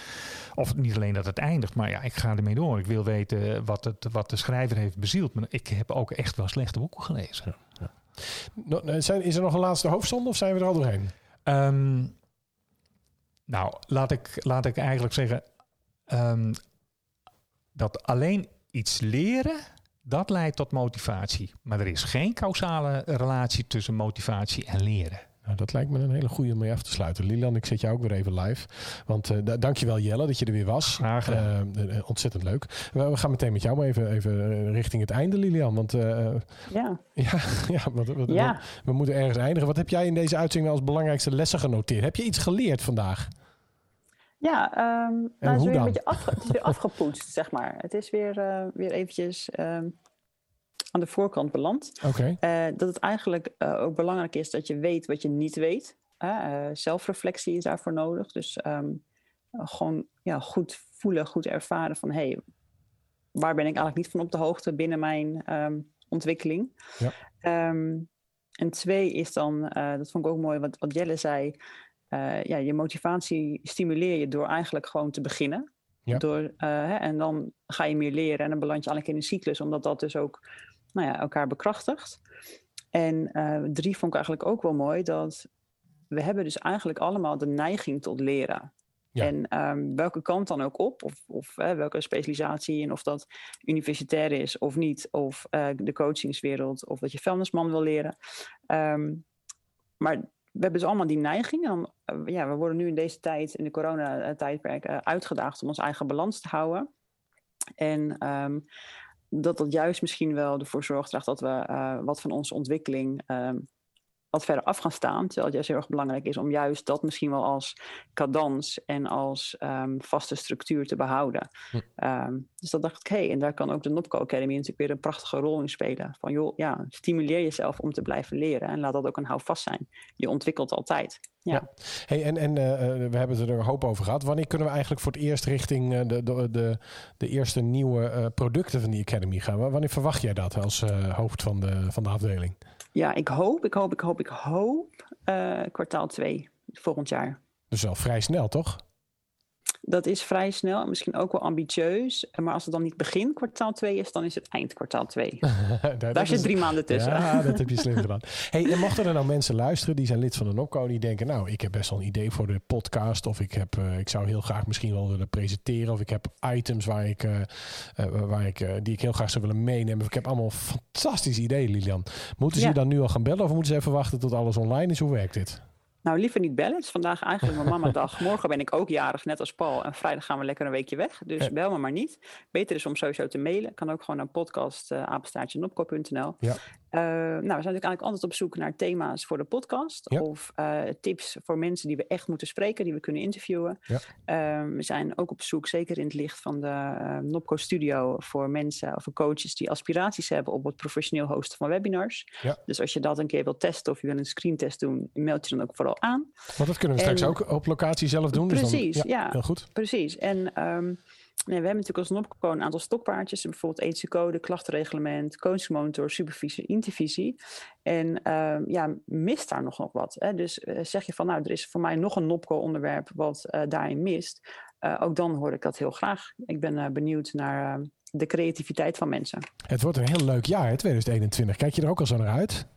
Speaker 5: Of niet alleen dat het eindigt, maar ja, ik ga ermee door. Ik wil weten wat, het, wat de schrijver heeft bezield. Maar ik heb ook echt wel slechte boeken gelezen. Ja,
Speaker 1: ja. Is er nog een laatste hoofdzonde of zijn we er al doorheen?
Speaker 5: Um, nou, laat ik, laat ik eigenlijk zeggen um, dat alleen iets leren dat leidt tot motivatie. Maar er is geen causale relatie tussen motivatie en leren.
Speaker 1: Nou, dat lijkt me een hele goede om mee af te sluiten. Lilan, ik zet jou ook weer even live. Want uh, dankjewel Jelle dat je er weer was.
Speaker 5: Graag gedaan.
Speaker 1: Uh, uh, ontzettend leuk. We, we, gaan meteen met jou maar even, even richting het einde, Lilian. Want
Speaker 2: ja,
Speaker 1: ja, ja, wat, wat,
Speaker 2: ja.
Speaker 1: We, we, moeten ergens eindigen. Wat heb jij in deze uitzending als belangrijkste lessen genoteerd? Heb je iets geleerd vandaag?
Speaker 2: Ja, um, nou, het, is weer een beetje afge het is weer afgepoetst, zeg maar. Het is weer, weer eventjes... Um, aan de voorkant beland.
Speaker 1: Okay.
Speaker 2: Uh, dat het eigenlijk uh, ook belangrijk is dat je weet wat je niet weet. Uh, zelfreflectie is daarvoor nodig. Dus um, gewoon ja, goed voelen, goed ervaren van hé, hey, waar ben ik eigenlijk niet van op de hoogte binnen mijn um, ontwikkeling.
Speaker 1: Ja.
Speaker 2: Um, en twee is dan, dat vond ik ook mooi wat, wat Jelle zei, ja, je motivatie stimuleer je door eigenlijk gewoon te beginnen.
Speaker 1: Ja.
Speaker 2: Door, hè, en dan ga je meer leren en dan beland je eigenlijk in een cyclus, omdat dat dus ook nou ja, elkaar bekrachtigt. En uh, drie vond ik eigenlijk ook wel mooi dat we hebben dus eigenlijk allemaal de neiging tot leren.
Speaker 1: Ja.
Speaker 2: En um, welke kant dan ook op, of, of uh, welke specialisatie, en of dat universitair is of niet, of uh, de coachingswereld, of dat je vuilnisman wil leren. Um, maar we hebben dus allemaal die neiging. En dan, ja, we worden nu in deze tijd, in de coronatijdperk, uitgedaagd om ons eigen balans te houden. En um, dat dat juist misschien wel ervoor zorgt dat we uh, wat van onze ontwikkeling um, wat verder af gaan staan. Terwijl het juist heel erg belangrijk is om juist dat misschien wel als cadans en als um, vaste structuur te behouden.
Speaker 1: Hm.
Speaker 2: Um, dus dat dacht ik, hé, hey, en daar kan ook de Nopco Academy natuurlijk weer een prachtige rol in spelen. Van joh, ja, stimuleer jezelf om te blijven leren en laat dat ook een houvast zijn. Je ontwikkelt altijd. Ja.
Speaker 1: ja. Hey, en en uh, we hebben het er een hoop over gehad. Wanneer kunnen we eigenlijk voor het eerst richting uh, de, de, de, de, eerste nieuwe uh, producten van die Academy gaan? Wanneer verwacht jij dat als hoofd van de, van de afdeling?
Speaker 2: Ja, ik hoop, ik hoop, ik hoop, ik hoop kwartaal 2 volgend jaar.
Speaker 1: Dus wel vrij snel, toch?
Speaker 2: Dat is vrij snel, misschien ook wel ambitieus. Maar als het dan niet begin kwartaal 2 is, dan is het eind kwartaal 2. Daar, Daar zit drie maanden tussen.
Speaker 1: Ja, dat heb je slim gedaan. Hey, en mochten er nou mensen luisteren die zijn lid van de NOPCO... die denken, nou, ik heb best wel een idee voor de podcast... of ik, heb, uh, ik zou heel graag misschien wel willen presenteren... of ik heb items waar ik, uh, uh, waar ik, die ik heel graag zou willen meenemen. Ik heb allemaal fantastische ideeën, Lilian. Moeten ze ja. je dan nu al gaan bellen... of moeten ze even wachten tot alles online is? Hoe werkt dit?
Speaker 2: Nou, liever niet bellen. Het is vandaag eigenlijk mijn mama-dag. Morgen ben ik ook jarig, net als Paul. En vrijdag gaan we lekker een weekje weg. Dus ja. bel me maar niet. Beter is om sowieso te mailen. Kan ook gewoon naar podcast uh.
Speaker 1: Ja.
Speaker 2: Uh, nou, we zijn natuurlijk eigenlijk altijd op zoek naar thema's voor de podcast.
Speaker 1: Ja.
Speaker 2: Of uh, tips voor mensen die we echt moeten spreken, die we kunnen interviewen.
Speaker 1: Ja.
Speaker 2: Uh, we zijn ook op zoek, zeker in het licht van de Nopco Studio, voor mensen of voor coaches die aspiraties hebben op het professioneel hosten van webinars.
Speaker 1: Ja.
Speaker 2: Dus als je dat een keer wilt testen of je wil een screentest doen, meld je dan ook vooral aan.
Speaker 1: Want dat kunnen we en, straks ook op locatie zelf doen.
Speaker 2: Precies,
Speaker 1: dus dan,
Speaker 2: ja,
Speaker 1: Heel goed.
Speaker 2: Precies. En um, Nee, we hebben natuurlijk als NOPCO een aantal stokpaardjes. Bijvoorbeeld ethische code, klachtenreglement, coachmonitor, supervisie, intervisie. En uh, ja, mist daar nog, nog wat. Hè? Dus uh, zeg je van, nou, er is voor mij nog een NOPCO onderwerp wat uh, daarin mist. ook dan hoor ik dat heel graag. Ik ben benieuwd naar de creativiteit van mensen.
Speaker 1: Het wordt een heel leuk jaar, hè, 2021. Kijk je er ook al zo naar uit?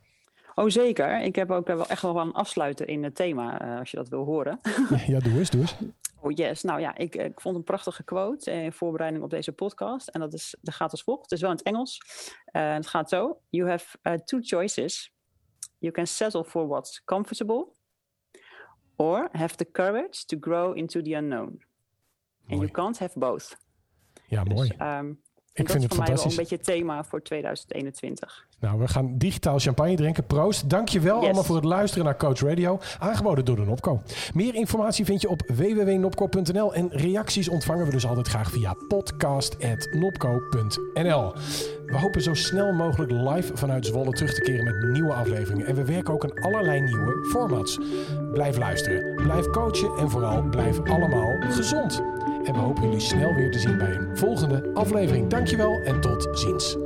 Speaker 2: Oh, zeker. Ik heb ook wel echt wel een afsluiter in het thema, als je dat wil horen.
Speaker 1: ja, doe eens, doe eens.
Speaker 2: Oh yes, nou ja, ik, ik vond een prachtige quote in voorbereiding op deze podcast. En dat, is, dat gaat als volgt. Het is wel in het Engels. Uh, het gaat zo. You have uh, two choices. You can settle for what's comfortable. Or have the courage to grow into the unknown. Mooi. And you can't have both.
Speaker 1: Ja, mooi.
Speaker 2: Dus, um,
Speaker 1: ik
Speaker 2: dat
Speaker 1: vind
Speaker 2: is
Speaker 1: het
Speaker 2: voor mij wel een beetje het thema voor 2021.
Speaker 1: Nou, we gaan digitaal champagne drinken. Proost. Dankjewel
Speaker 2: Yes.
Speaker 1: allemaal voor het luisteren naar Coach Radio. Aangeboden door de Nopco. Meer informatie vind je op www.nopco.nl. En reacties ontvangen we dus altijd graag via podcast.nopco.nl. We hopen zo snel mogelijk live vanuit Zwolle terug te keren met nieuwe afleveringen. En we werken ook aan allerlei nieuwe formats. Blijf luisteren, blijf coachen en vooral blijf allemaal gezond. En we hopen jullie snel weer te zien bij een volgende aflevering. Dankjewel en tot ziens.